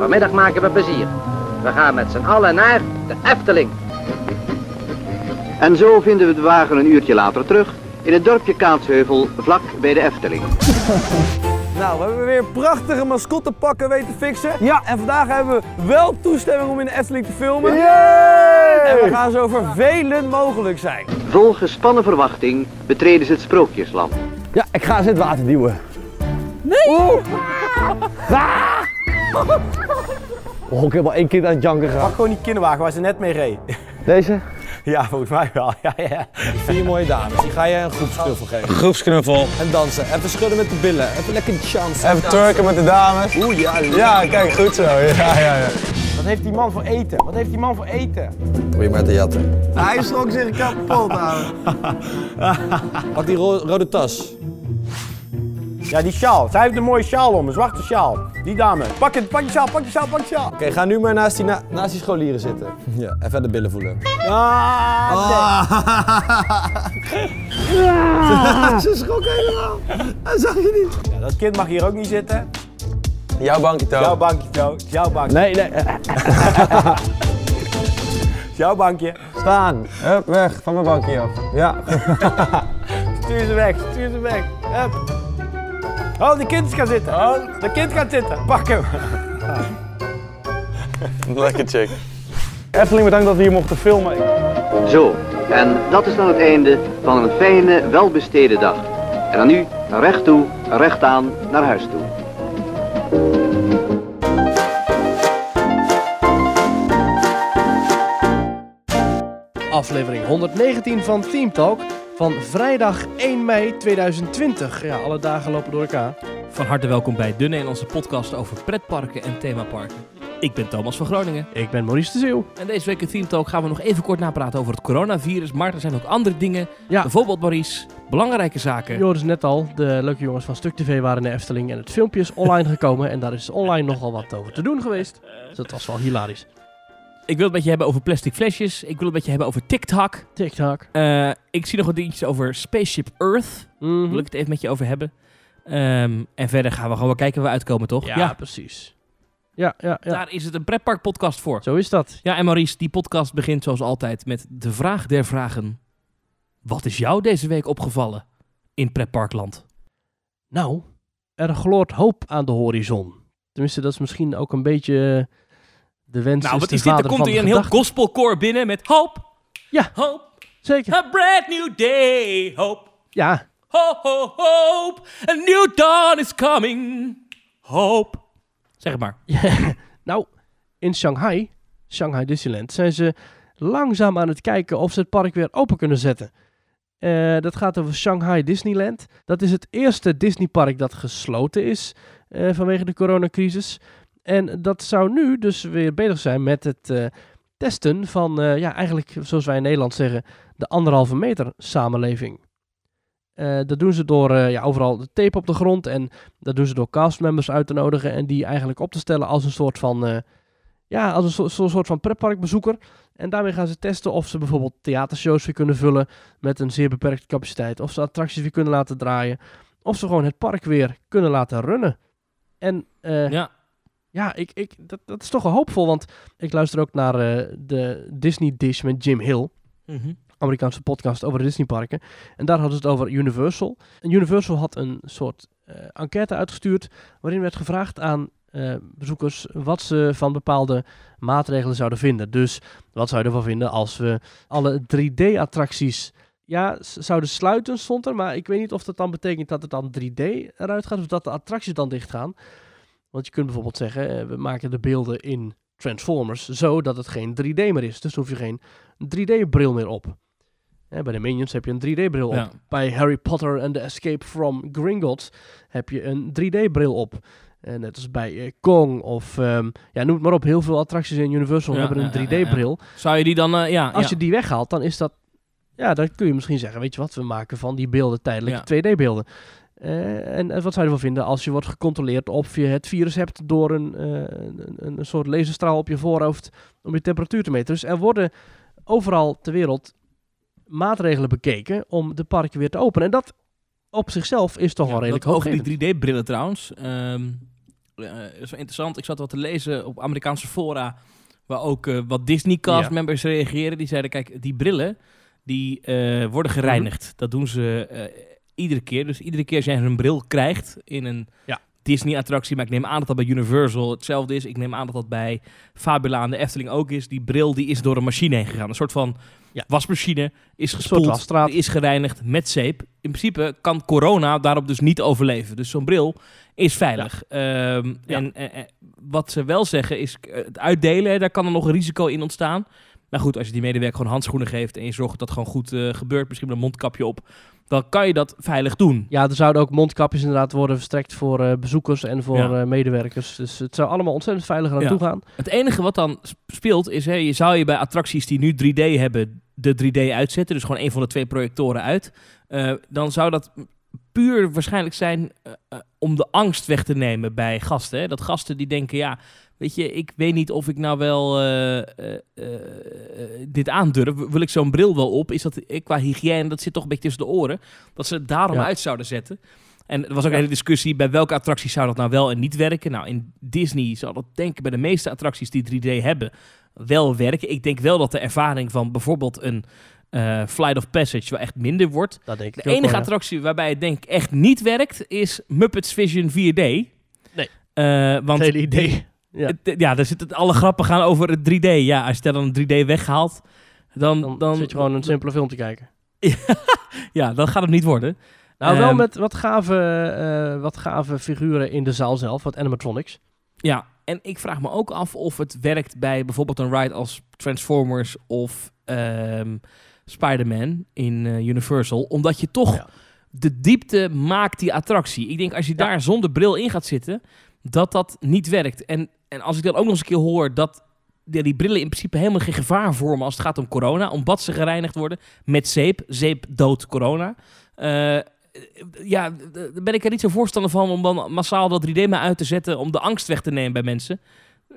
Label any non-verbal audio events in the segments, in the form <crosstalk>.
Vanmiddag maken we plezier. We gaan met z'n allen naar de Efteling. En zo vinden we de wagen een uurtje later terug in het dorpje Kaatsheuvel vlak bij de Efteling. <laughs> Nou, we hebben weer prachtige mascottepakken weten fixen. Ja. En vandaag hebben we wel toestemming om in de Efteling te filmen. En we gaan zo vervelend mogelijk zijn. Vol gespannen verwachting betreden ze het sprookjesland. Ja, ik ga eens in het water duwen. Nee! Oeh. Ah. Oh, ik heb al één kind aan het janken Pak gehad. gewoon die kinderwagen waar ze net mee reed. Deze? Ja, volgens mij wel. Ja, ja. Die vier mooie dames, die ga je een groepsknuffel geven. Groepsknuffel. En dansen, even schudden met de billen, even lekker chance. Even turken met de dames. Oeh ja, Ja, kijk, goed zo. Ja, ja, ja. Wat heeft die man voor eten? Wat heeft die man voor eten? Probeer maar te jatten. Hij schrok zich kapot, ouwe. <laughs> Pak die ro- rode tas. Ja, die sjaal. Zij heeft een mooie sjaal om, een zwarte sjaal. Die dame. Pak het, pak je sjaal, pak je sjaal, pak je sjaal. Oké, ga nu maar naast die, na- naast die scholieren zitten. Ja, even de billen voelen. Ah, <laughs> <laughs> Ze schrok helemaal. Dat zag je niet. ja, dat kind mag hier ook niet zitten. Jouw bankje, Toon. Jouw bankje, Toon. Jouw bankje. Nee, nee. <laughs> Jouw bankje. Staan. Hup, weg van mijn bankje af. Ja. Stuur ze weg, stuur ze weg. Hup. Oh, de kind gaat zitten. Oh, de kind gaat zitten. Pak hem. <laughs> Lekker chick. Efteling, bedankt dat we hier mochten filmen. Zo, en dat is dan het einde van een fijne, welbesteden dag. En dan nu recht toe, recht aan naar huis toe. Aflevering 119 van Team Talk van vrijdag 1 mei 2020. Ja, alle dagen lopen door elkaar. Van harte welkom bij de Nederlandse podcast over pretparken en themaparken. Ik ben Thomas van Groningen Ik ben Maurice de Zeeuw. en deze week in Theme Talk gaan we nog even kort napraten over het coronavirus. Maar er zijn ook andere dingen, Ja, bijvoorbeeld Maurice, belangrijke zaken. het net al, de leuke jongens van Stuk TV waren in de Efteling en het filmpje is online gekomen en daar is online nogal wat over te doen geweest. Dus dat was wel hilarisch. Ik wil het met je hebben over plastic flesjes, ik wil het met je hebben over TikTok. TikTok. Eh, ik zie nog wat dingetjes over Spaceship Earth, Mhm. wil ik het even met je over hebben. Ehm, en verder gaan we gewoon wel kijken waar we uitkomen, toch? Ja, precies. Ja, ja, ja. daar is het een pretpark podcast voor. Zo is dat. Ja, en Maurice, die podcast begint zoals altijd met de vraag der vragen. Wat is jou deze week opgevallen in pretparkland? Nou, er gloort hoop aan de horizon. Tenminste, dat is misschien ook een beetje eh, de wens Nou, is wat is dit? Er vader komt hier een heel gospelkoor binnen met hoop. Ja. Hoop. Zeker. A brand new day. Hoop. Ja, Ho, ho, hoop. A new dawn is coming. Hoop. Zeg het maar. <laughs> Nou, in Shanghai, Shanghai Disneyland, zijn ze langzaam aan het kijken of ze het park weer open kunnen zetten. Eh, dat gaat over Shanghai Disneyland. Dat is het eerste Disneypark dat gesloten is eh, vanwege de coronacrisis. En dat zou nu dus weer bezig zijn met het eh, testen van, eh, ja, eigenlijk zoals wij in Nederland zeggen, de anderhalve meter samenleving. Eh, dat doen ze door ja, overal de tape op de grond en dat doen ze door castmembers uit te nodigen en die eigenlijk op te stellen als een soort van, ja, als een so- so- soort van pretparkbezoeker. En daarmee gaan ze testen of ze bijvoorbeeld theatershows weer kunnen vullen met een zeer beperkte capaciteit. Of ze attracties weer kunnen laten draaien. Of ze gewoon het park weer kunnen laten runnen. En ja, Ja. ik, ik, dat, dat is toch wel hoopvol, want ik luister ook naar eh, de Disney Dish met Jim Hill. Mhm. Amerikaanse podcast over de Disneyparken. En daar hadden ze het over Universal. En Universal had een soort eh, enquête uitgestuurd waarin werd gevraagd aan eh, bezoekers wat ze van bepaalde maatregelen zouden vinden. Dus wat zou je ervan vinden als we alle 3D-attracties ja, zouden sluiten, stond er. Maar ik weet niet of dat dan betekent dat het dan 3D eruit gaat of dat de attracties dan dicht gaan. Want je kunt bijvoorbeeld zeggen, eh, we maken de beelden in Transformers zo dat het geen 3D meer is. Dus hoef je geen 3D-bril meer op. Hè, bij de Minions heb je een 3D-bril Ja. op. Bij Harry Potter and the Escape from Gringotts heb je een 3D-bril op. En net als bij eh, Kong of ehm, ja, noem het maar op. Heel veel attracties in Universal Ja, hebben een ja, ja, ja. 3D-bril. Zou je die dan, eh, ja. Als je die weghaalt, dan is dat... Ja, dan kun je misschien zeggen, weet je wat, we maken van die beelden tijdelijk Ja. 2D-beelden. Eh, en, en wat zou je ervan vinden als je wordt gecontroleerd of je het virus hebt door een, eh, een, een, een soort laserstraal op je voorhoofd om je temperatuur te meten. Dus er worden overal ter wereld maatregelen bekeken om de parken weer te openen. En dat op zichzelf is toch Ja, wel redelijk dat over die 3D-brillen trouwens. Dat is wel interessant. Ik zat wat te lezen op Amerikaanse fora, waar ook wat Disney-cast-members reageren. Die zeiden, kijk, die brillen, die worden gereinigd. Dat doen ze iedere keer. Dus iedere keer als jij een bril krijgt in een Ja. Disney-attractie, maar ik neem aan dat dat bij Universal hetzelfde is. Ik neem aan dat dat bij Fabula en de Efteling ook is. Die bril die is door een machine heen gegaan. Een soort van Ja. wasmachine is gespoeld, is gereinigd met zeep. In principe kan corona daarop dus niet overleven. Dus zo'n bril is veilig. Ehm. En eh, eh, wat ze wel zeggen is eh, het uitdelen, daar kan er nog een risico in ontstaan. Maar goed, als je die medewerker gewoon handschoenen geeft en je zorgt dat het gewoon goed eh, gebeurt, misschien met een mondkapje op, dan kan je dat veilig doen. Ja, er zouden ook mondkapjes inderdaad worden verstrekt voor eh, bezoekers en voor Ja. eh, medewerkers. Dus het zou allemaal ontzettend veilig aan Ja. toe gaan. Het enige wat dan sp- speelt is, hè, je zou je bij attracties die nu 3D hebben, de 3D uitzetten. Dus gewoon een van de twee projectoren uit. Dan zou dat puur waarschijnlijk zijn om de angst weg te nemen bij gasten. Hè? Dat gasten die denken, ja, weet je, ik weet niet of ik nou wel eh, eh, eh, dit aandurf. Wil ik zo'n bril wel op? Is dat qua hygiëne, dat zit toch een beetje tussen de oren. Dat ze het daarom Ja. uit zouden zetten. En er was ook een hele discussie bij welke attracties zou dat nou wel en niet werken. Nou, in Disney zal dat denk ik bij de meeste attracties die 3D hebben wel werken. Ik denk wel dat de ervaring van bijvoorbeeld een Flight of Passage wel echt minder wordt. Dat denk ik De enige wel, ja. attractie waarbij het denk ik echt niet werkt is Muppets Vision 4D. Nee. want Het hele idee. Ja. het- ja, daar zitten alle grappen gaan over het 3D. Ja, als je dan een 3D weghaalt, dan, Dan, dan, zit je gewoon een simpele film te kijken. <laughs> ja, dan gaat het niet worden. Nou, wel Ehm, met wat gave, eh, wat gave figuren in de zaal zelf, wat animatronics. Ja, en ik vraag me ook af of het werkt bij bijvoorbeeld een ride als Transformers of ehm Spider-Man in eh, Universal. Omdat je toch Ja. de diepte maakt die attractie. Ik denk als je Ja. daar zonder bril in gaat zitten, dat dat niet werkt. En, en als ik dan ook nog eens een keer hoor dat ja, die brillen in principe helemaal geen gevaar vormen als het gaat om corona. Omdat ze gereinigd worden met zeep. Zeep doodt corona. Eh, ja, daar ben ik er niet zo voorstander van om dan massaal dat 3D maar uit te zetten om de angst weg te nemen bij mensen.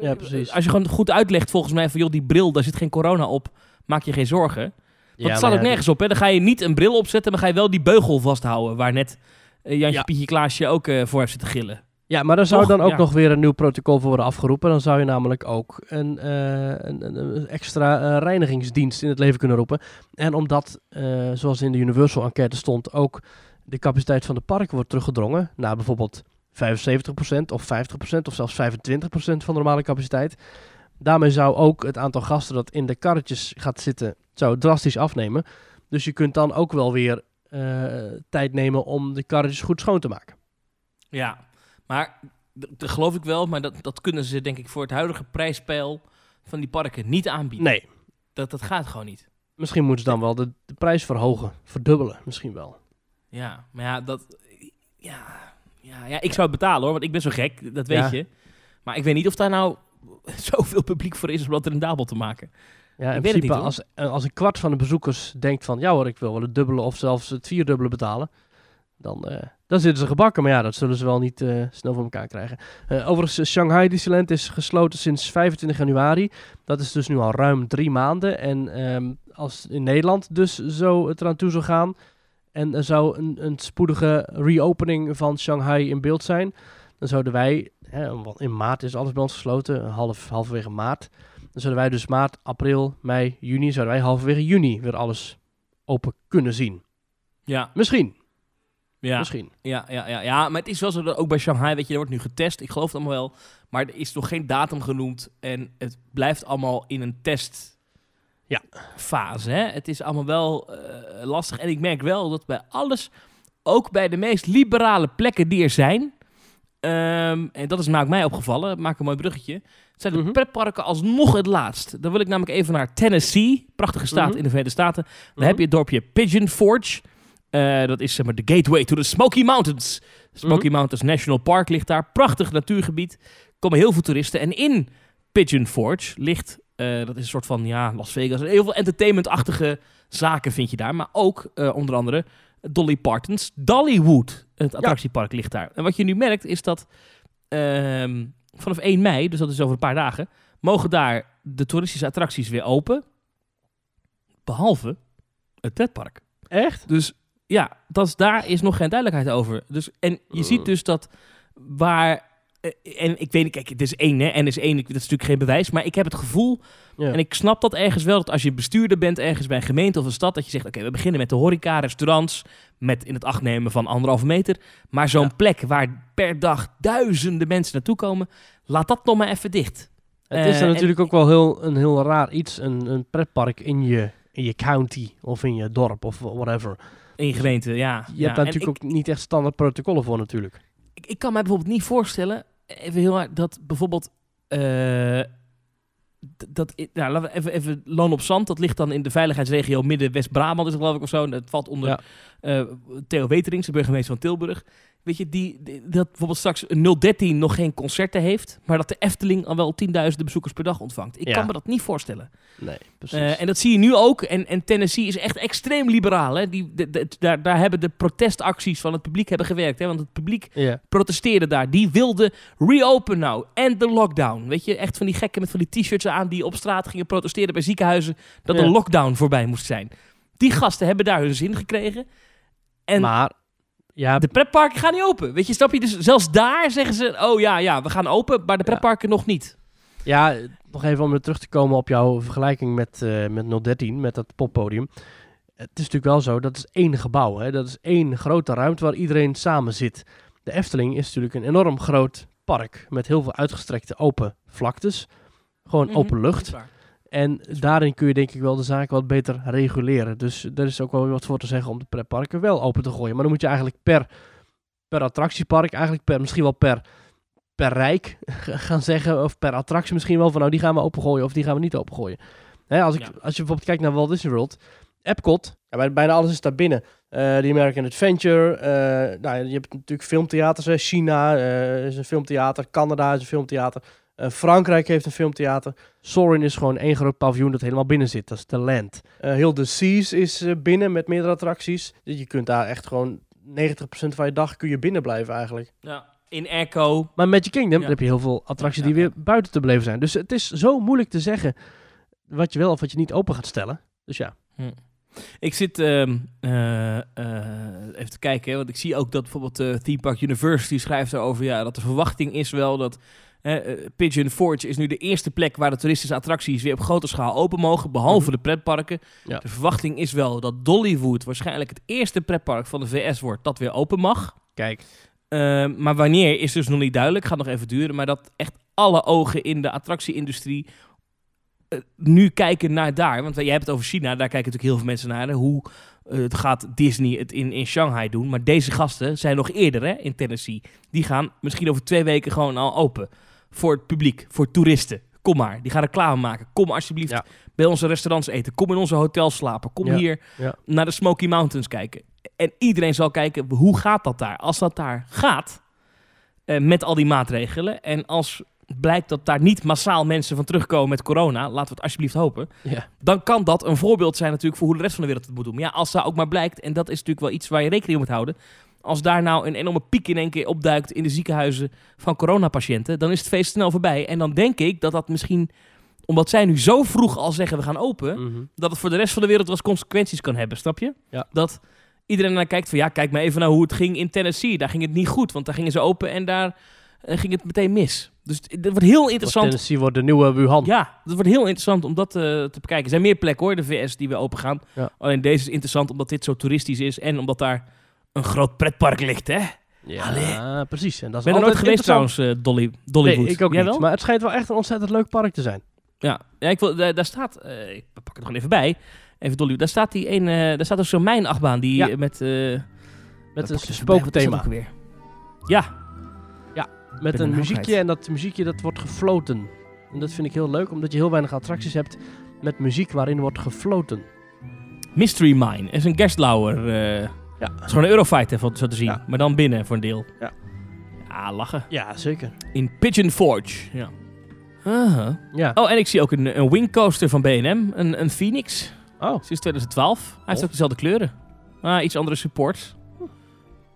Ja, precies. Als je gewoon goed uitlegt volgens mij van joh, die bril, daar zit geen corona op, maak je geen zorgen. Want Ja, het staat ook ja, nergens op. Hè? Dan ga je niet een bril opzetten, maar ga je wel die beugel vasthouden waar net eh, Jantje Ja. Pietje Klaasje ook eh, voor heeft zitten gillen. Ja, maar er zou Toch? dan ook Ja. nog weer een nieuw protocol voor worden afgeroepen. Dan zou je namelijk ook een, eh, een, een- extra eh, reinigingsdienst in het leven kunnen roepen. En omdat, eh, zoals in de Universal enquête stond, ook de capaciteit van de park wordt teruggedrongen naar bijvoorbeeld 75% of 50% of zelfs 25% van de normale capaciteit. Daarmee zou ook het aantal gasten dat in de karretjes gaat zitten, zou drastisch afnemen. Dus je kunt dan ook wel weer tijd nemen om de karretjes goed schoon te maken. Ja, maar dat geloof ik wel, maar dat, dat kunnen ze denk ik voor het huidige prijspeil van die parken niet aanbieden. Nee, Dat, dat gaat gewoon niet. Misschien moeten ze dan wel de, de prijs verhogen. Verdubbelen misschien wel. Ja, maar ja, dat... Ja, ja, ja ik zou het betalen hoor, want ik ben zo gek, dat weet Ja. je. Maar ik weet niet of daar nou <laughs> zoveel publiek voor is om dat rendabel te maken. Ja, in Ik weet het principe niet, als, eh, als een kwart van de bezoekers denkt van... ja hoor, ik wil wel het dubbele of zelfs het vierdubbele betalen... dan, eh, dan zitten ze gebakken. Maar ja, dat zullen ze wel niet eh, snel voor elkaar krijgen. Eh, overigens, Shanghai Disneyland is gesloten sinds 25 januari. Dat is dus nu al ruim drie maanden. En ehm, als in Nederland dus zo het eraan toe zou gaan... en er zou een, een spoedige reopening van Shanghai in beeld zijn... dan zouden wij... Hè, want in maart is alles bij ons gesloten, half, halverwege maart... Dan zouden wij dus maart, april, mei, juni, zouden wij halverwege juni weer alles open kunnen zien. Ja, Misschien, ja. misschien. Ja, ja, ja, ja, maar het is wel zo dat ook bij Shanghai, weet je, er wordt nu getest. Ik geloof het allemaal wel. Maar er is nog geen datum genoemd. En het blijft allemaal in een test. Ja. Fase, hè? Het is allemaal wel eh, lastig. En ik merk wel dat bij alles, ook bij de meest liberale plekken die er zijn. ehm, en dat is maakt mij opgevallen. Maak een mooi bruggetje. Zijn de Mhm. pretparken alsnog het laatst. Dan wil ik namelijk even naar Tennessee. Prachtige staat Mhm. in de Verenigde Staten. Dan Mhm. heb je het dorpje Pigeon Forge. Eh, dat is zeg maar de gateway to the Smoky Mountains. Smoky Mhm. Mountains National Park ligt daar. Prachtig natuurgebied. Er komen heel veel toeristen. En in Pigeon Forge ligt, eh, dat is een soort van, ja, Las Vegas. Heel veel entertainmentachtige zaken vind je daar. Maar ook eh, onder andere Dolly Parton's Dollywood. Het attractiepark ligt daar. En wat je nu merkt is dat ehm, vanaf 1 mei, dus dat is over een paar dagen, mogen daar de toeristische attracties weer open. Behalve het pretpark. Echt? Dus ja, dat is, daar is nog geen duidelijkheid over. Dus, en je ziet dus dat waar eh, en ik weet niet, kijk, het is één, hè, N is één, dat is natuurlijk geen bewijs, maar ik heb het gevoel, Ja. en ik snap dat ergens wel, dat als je bestuurder bent ergens bij een gemeente of een stad, dat je zegt, oké, we beginnen met de horeca, restaurants, met in het acht nemen van anderhalve meter, maar zo'n plek waar per dag duizenden mensen naartoe komen, laat dat nog maar even dicht. Het is Eh, dan en- natuurlijk ook wel heel, een heel raar iets, een, een pretpark in je, in je county of in je dorp of whatever. In je gemeente, ja. Je ja. hebt daar natuurlijk ook niet echt standaard protocollen voor natuurlijk. ik, ik kan mij bijvoorbeeld niet voorstellen, even heel hard, dat bijvoorbeeld. d- dat, nou, laten we even, even Loon op Zand, dat ligt dan in de veiligheidsregio Midden-West-Brabant, is het geloof ik of zo. En Dat valt onder Ja. eh, Theo Weterings, de burgemeester van Tilburg. Weet je, die, die- dat bijvoorbeeld straks een 013 nog geen concerten heeft, maar dat de Efteling al wel tienduizenden bezoekers per dag ontvangt. Ik Ja. kan me dat niet voorstellen. Nee, precies. Eh, en dat zie je nu ook. En, en Tennessee is echt extreem liberaal. Hè? Die, de- de- daar, daar hebben de protestacties van het publiek hebben gewerkt. Hè? Want het publiek ja. protesteerde daar. Die wilden reopen nou. En de lockdown. Weet je, echt van die gekken met van die t-shirts aan die op straat gingen protesteren bij ziekenhuizen. Dat Ja. de lockdown voorbij moest zijn. Die gasten hebben daar hun zin gekregen. En maar, ja, de pretparken gaan niet open. Weet je, snap je? Dus zelfs daar zeggen ze, oh ja, ja, we gaan open, maar de pretparken nog niet. ja, nog even om weer terug te komen op jouw vergelijking met, eh met 013, met dat poppodium. Het is natuurlijk wel zo, dat is één gebouw. Hè? Dat is één grote ruimte waar iedereen samen zit. De Efteling is natuurlijk een enorm groot park met heel veel uitgestrekte open vlaktes. Gewoon Mhm, open lucht. En daarin kun je denk ik wel de zaken wat beter reguleren. Dus er is ook wel weer wat voor te zeggen om de pretparken wel open te gooien. Maar dan moet je eigenlijk per, per attractiepark, eigenlijk per, misschien wel per, per rijk <laughs> gaan zeggen. Of per attractie misschien wel van nou die gaan we opengooien of die gaan we niet opengooien. Hè, als, ik, Ja. als je bijvoorbeeld kijkt naar Walt Disney World, Epcot, ja, bij- bijna alles is daar binnen. Eh de American Adventure, eh, nou, je hebt natuurlijk filmtheaters. China eh, is een filmtheater, Canada is een filmtheater, eh, Frankrijk heeft een filmtheater. Soarin is gewoon één groot paviljoen dat helemaal binnen zit. Dat is de Land. Eh, heel de Seas is eh, binnen met meerdere attracties. Dus je kunt daar echt gewoon 90% van je dag kun je binnen blijven eigenlijk. Ja. In Airco. Maar Magic Kingdom Ja. heb je heel veel attracties Ja, die weer buiten te beleven zijn. Dus het is zo moeilijk te zeggen wat je wel of wat je niet open gaat stellen. Dus ja. Ik zit ehm, eh, eh, even te kijken, hè, want ik zie ook dat bijvoorbeeld Theme Park University schrijft erover ja, dat de verwachting is wel dat eh, Pigeon Forge is nu de eerste plek waar de toeristische attracties weer op grote schaal open mogen, behalve de pretparken. Ja. De verwachting is wel dat Dollywood waarschijnlijk het eerste pretpark van de VS wordt dat weer open mag. Kijk. Eh, maar wanneer is dus nog niet duidelijk, gaat nog even duren, maar dat echt alle ogen in de attractieindustrie eh, nu kijken naar daar. Want jij hebt het over China, daar kijken natuurlijk heel veel mensen naar. hè. Hoe eh, het gaat Disney het in, in Shanghai doen. Maar deze gasten zijn nog eerder hè, in Tennessee. Die gaan misschien over twee weken gewoon al open. Voor het publiek, voor toeristen. Kom maar, die gaan reclame maken. Kom alsjeblieft Ja. bij onze restaurants eten. Kom in onze hotels slapen. Kom Ja, hier naar de Smoky Mountains kijken. En iedereen zal kijken, hoe gaat dat daar? Als dat daar gaat, eh, met al die maatregelen... en als blijkt dat daar niet massaal mensen van terugkomen met corona... laten we het alsjeblieft hopen... Ja. dan kan dat een voorbeeld zijn natuurlijk voor hoe de rest van de wereld het moet doen. Maar ja, als dat ook maar blijkt, en dat is natuurlijk wel iets waar je rekening mee moet houden... als daar nou een enorme piek in één keer opduikt in de ziekenhuizen van coronapatiënten... dan is het feest snel voorbij. En dan denk ik dat dat misschien, omdat zij nu zo vroeg al zeggen we gaan open Mhm. dat het voor de rest van de wereld wel eens consequenties kan hebben, snap je? Ja. Dat iedereen naar kijkt van ja, kijk maar even naar hoe het ging in Tennessee. Daar ging het niet goed, want daar gingen ze open en daar eh, ging het meteen mis. Dus het wordt heel interessant. Tennessee wordt de nieuwe Wuhan. Ja, het wordt heel interessant om dat eh, te bekijken. Er zijn meer plekken hoor, de VS, die weer open gaan. Ja. Alleen deze is interessant omdat dit zo toeristisch is en omdat daar een groot pretpark ligt, hè? Ja, precies. En dat is ben er nooit geweest trouwens, eh, Dolly, Dollywood? Nee, ik ook Jij niet. wel? Maar het schijnt wel echt een ontzettend leuk park te zijn. Ja, ja ik wil, daar, daar staat, eh, ik pak het gewoon even bij, even Dolly, daar staat die een, eh, daar staat ook zo'n mijnachtbaan die Ja. met, Met een dat spookthema. ook weer? Ja, Met ben een muziekje kwijt. en dat muziekje dat wordt gefloten. En dat vind ik heel leuk, omdat je heel weinig attracties hebt met muziek waarin wordt gefloten. Mystery Mine is een Gerstlauer. Ja. Het is gewoon een Eurofighter, zo te zien. Ja. Maar dan binnen voor een deel. Ja. Ja, lachen. Ja, zeker. In Pigeon Forge. Ja. Ja. Oh, en ik zie ook een, een wingcoaster van B&M. Een, een Phoenix. Oh, Sinds 2012. Hij heeft Tof. ook dezelfde kleuren. Ah, iets andere supports.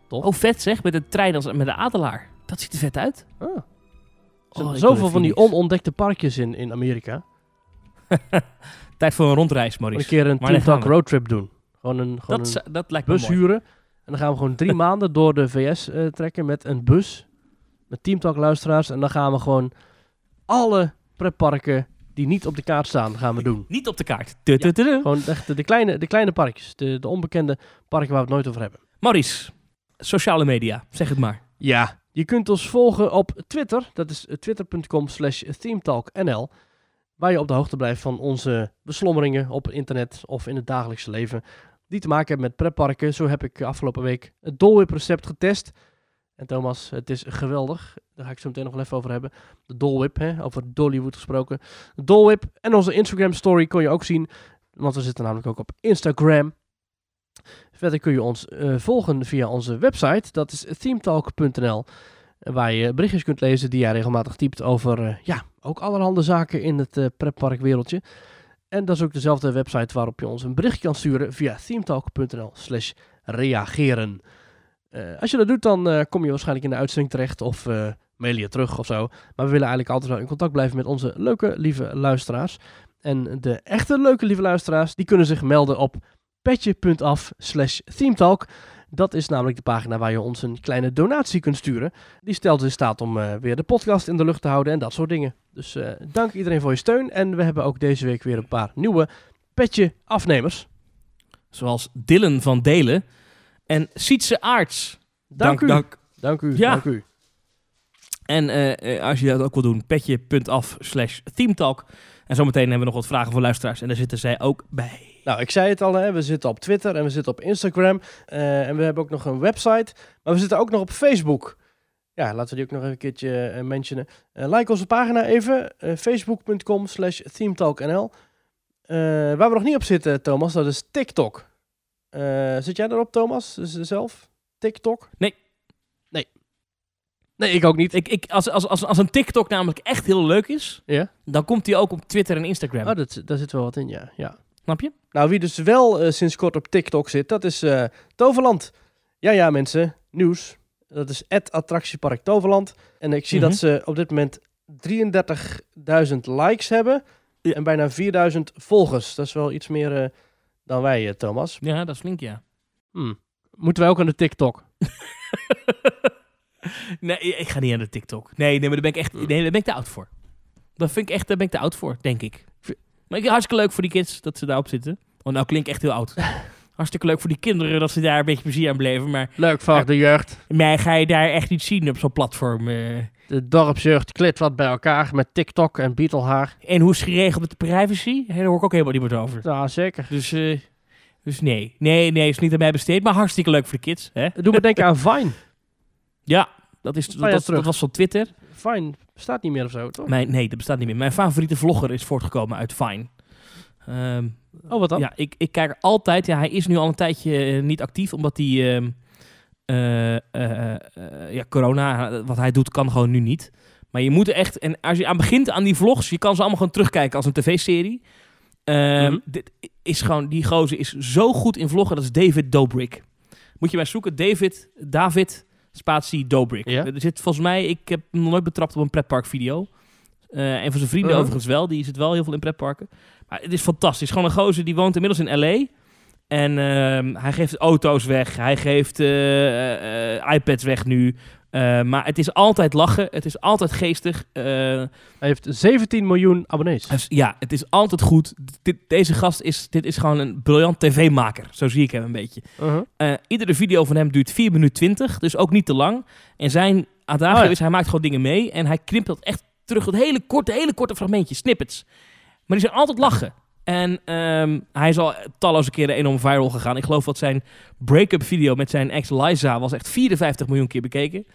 Tof. Oh, vet zeg. Met de trein als met de adelaar. Dat ziet er vet uit. ah. Oh, wil zoveel een van die onontdekte parkjes in, in Amerika. <laughs> Tijd voor een rondreis, Een Maurice. keer een gaan Talk we? roadtrip doen. Gewoon een, gewoon Dat, een is- dat lijkt bus huren. En dan gaan we gewoon drie <laughs> maanden door de VS eh, trekken met een bus. met Teamtalk luisteraars. En dan gaan we gewoon alle pretparken die niet op de kaart staan, gaan we doen. Niet op de kaart. Tu, tu, tu, tu. Gewoon echt de, de kleine, de kleine parkjes, de, de onbekende parken waar we het nooit over hebben. Maurice, sociale media, zeg het maar. Ja, je kunt ons volgen op Twitter. Dat is twitter.com slash themetalknl. Waar je op de hoogte blijft van onze beslommeringen op internet of in het dagelijkse leven. Die te maken hebben met pretparken. Zo heb ik afgelopen week het Dolwip recept getest. En Thomas, het is geweldig. Daar ga ik zo meteen nog wel even over hebben. De Dolwip, over Dollywood gesproken. De Dolwip en onze Instagram story kon je ook zien. Want we zitten namelijk ook op Instagram. Verder kun je ons eh, volgen via onze website. Dat is themetalk.nl. Waar je berichtjes kunt lezen die jij regelmatig typt over eh, ja, ook allerhande zaken in het eh pretparkwereldje. En dat is ook dezelfde website waarop je ons een bericht kan sturen via themetalk.nl slash reageren. Eh, als je dat doet, dan eh, kom je waarschijnlijk in de uitzending terecht of eh, mail je terug of zo. Maar we willen eigenlijk altijd wel in contact blijven met onze leuke, lieve luisteraars. En de echte leuke, lieve luisteraars, die kunnen zich melden op petje.af slash themetalk. Dat is namelijk de pagina waar je ons een kleine donatie kunt sturen. Die stelt in staat om weer de podcast in de lucht te houden en dat soort dingen. Dus eh, dank iedereen voor je steun. En we hebben ook deze week weer een paar nieuwe petje afnemers. Zoals Dylan van Delen en Sietse Aarts. Dank, u. dank. Dank u. Ja. Dank u. En eh, eh, als je dat ook wil doen, petje.af slash themetalk. En zometeen hebben we nog wat vragen voor luisteraars. En daar zitten zij ook bij. Nou, ik zei het al, hè, we zitten op Twitter en we zitten op Instagram. en we hebben ook nog een website. Maar we zitten ook nog op Facebook. Ja, laten we die ook nog even een keertje eh, mentionen. Eh, like onze pagina even. eh, Facebook.com slash themetalknl. Waar we nog niet op zitten, Thomas, dat is TikTok. Zit jij erop, Thomas? Zelf? TikTok? Nee. Nee. Nee, ik ook niet. Ik, ik, als, als, als, als een TikTok namelijk echt heel leuk is, Ja? dan komt die ook op Twitter en Instagram. Oh, dat, daar zit wel wat in, ja. ja. Snap je? Nou, wie dus wel sinds kort op TikTok zit, dat is Toverland. Ja, ja, mensen. Nieuws. Dat is het attractiepark Toverland. En ik zie Mhm. dat ze op dit moment 33.000 likes hebben. Ja. En bijna 4.000 volgers. Dat is wel iets meer eh, dan wij, eh, Thomas. Ja, dat is flink, ja. Hmm. Moeten wij ook aan de TikTok? <laughs> nee, ik ga niet aan de TikTok. Nee, nee, maar daar ben ik echt nee, daar ben ik te oud voor. Dat vind ik echt, daar ben ik te oud voor, denk ik. Maar ik hartstikke leuk voor die kids dat ze daarop zitten. Want nou klink ik echt heel oud. <laughs> hartstikke leuk voor die kinderen dat ze daar een beetje plezier aan beleven. Maar Leuk voor de jeugd. mij ga je daar echt niet zien op zo'n platform. eh. De dorpsjeugd klit wat bij elkaar met TikTok en Beetlehaar. En hoe is het geregeld met de privacy? Daar hoor ik ook helemaal niet meer over. Ja, zeker. Dus, eh, dus nee. Nee, nee, is niet aan mij besteed. Maar hartstikke leuk voor de kids. Hè? Doe me denken aan Vine. <laughs> Ja, dat, is, dat, was van Twitter. Vine bestaat niet meer of zo, toch? Mijn, nee, dat bestaat niet meer. Mijn favoriete vlogger is voortgekomen uit Vine. Ehm, Oh, wat dan? ja, ik, ik kijk er altijd. Ja, hij is nu al een tijdje eh, niet actief, omdat hij. ehm, eh, eh, ja, corona, wat hij doet, kan gewoon nu niet. Maar je moet echt. En als je aan begint aan die vlogs, je kan ze allemaal gewoon terugkijken als een tv-serie. Ehm, Mhm. Dit is gewoon, die gozer is zo goed in vloggen. Dat is David Dobrik. Moet je maar zoeken. David, David, spatie Dobrik. Ja. Er zit volgens mij, ik heb nog nooit betrapt op een pretparkvideo. Eh en voor zijn vrienden Mhm. overigens wel. Die zit wel heel veel in pretparken. Maar het is fantastisch. Gewoon een gozer die woont inmiddels in L.A. En ehm, hij geeft auto's weg. Hij geeft eh, eh, iPads weg nu. Maar het is altijd lachen. Het is altijd geestig. Hij heeft 17 miljoen abonnees. dus ja, het is altijd goed. Dit, deze gast is, dit is gewoon een briljant tv-maker. Zo zie ik hem een beetje. Uh-huh. Iedere video van hem duurt 4 minuten 20, dus ook niet te lang. En zijn adagio Oh ja. is, hij maakt gewoon dingen mee en hij krimpt dat echt terug tot hele korte, hele korte fragmentjes, snippets. Maar die zijn altijd lachen. En ehm, hij is al talloze keren enorm viral gegaan. Ik geloof dat zijn break-up video met zijn ex Liza was echt 54 miljoen keer bekeken.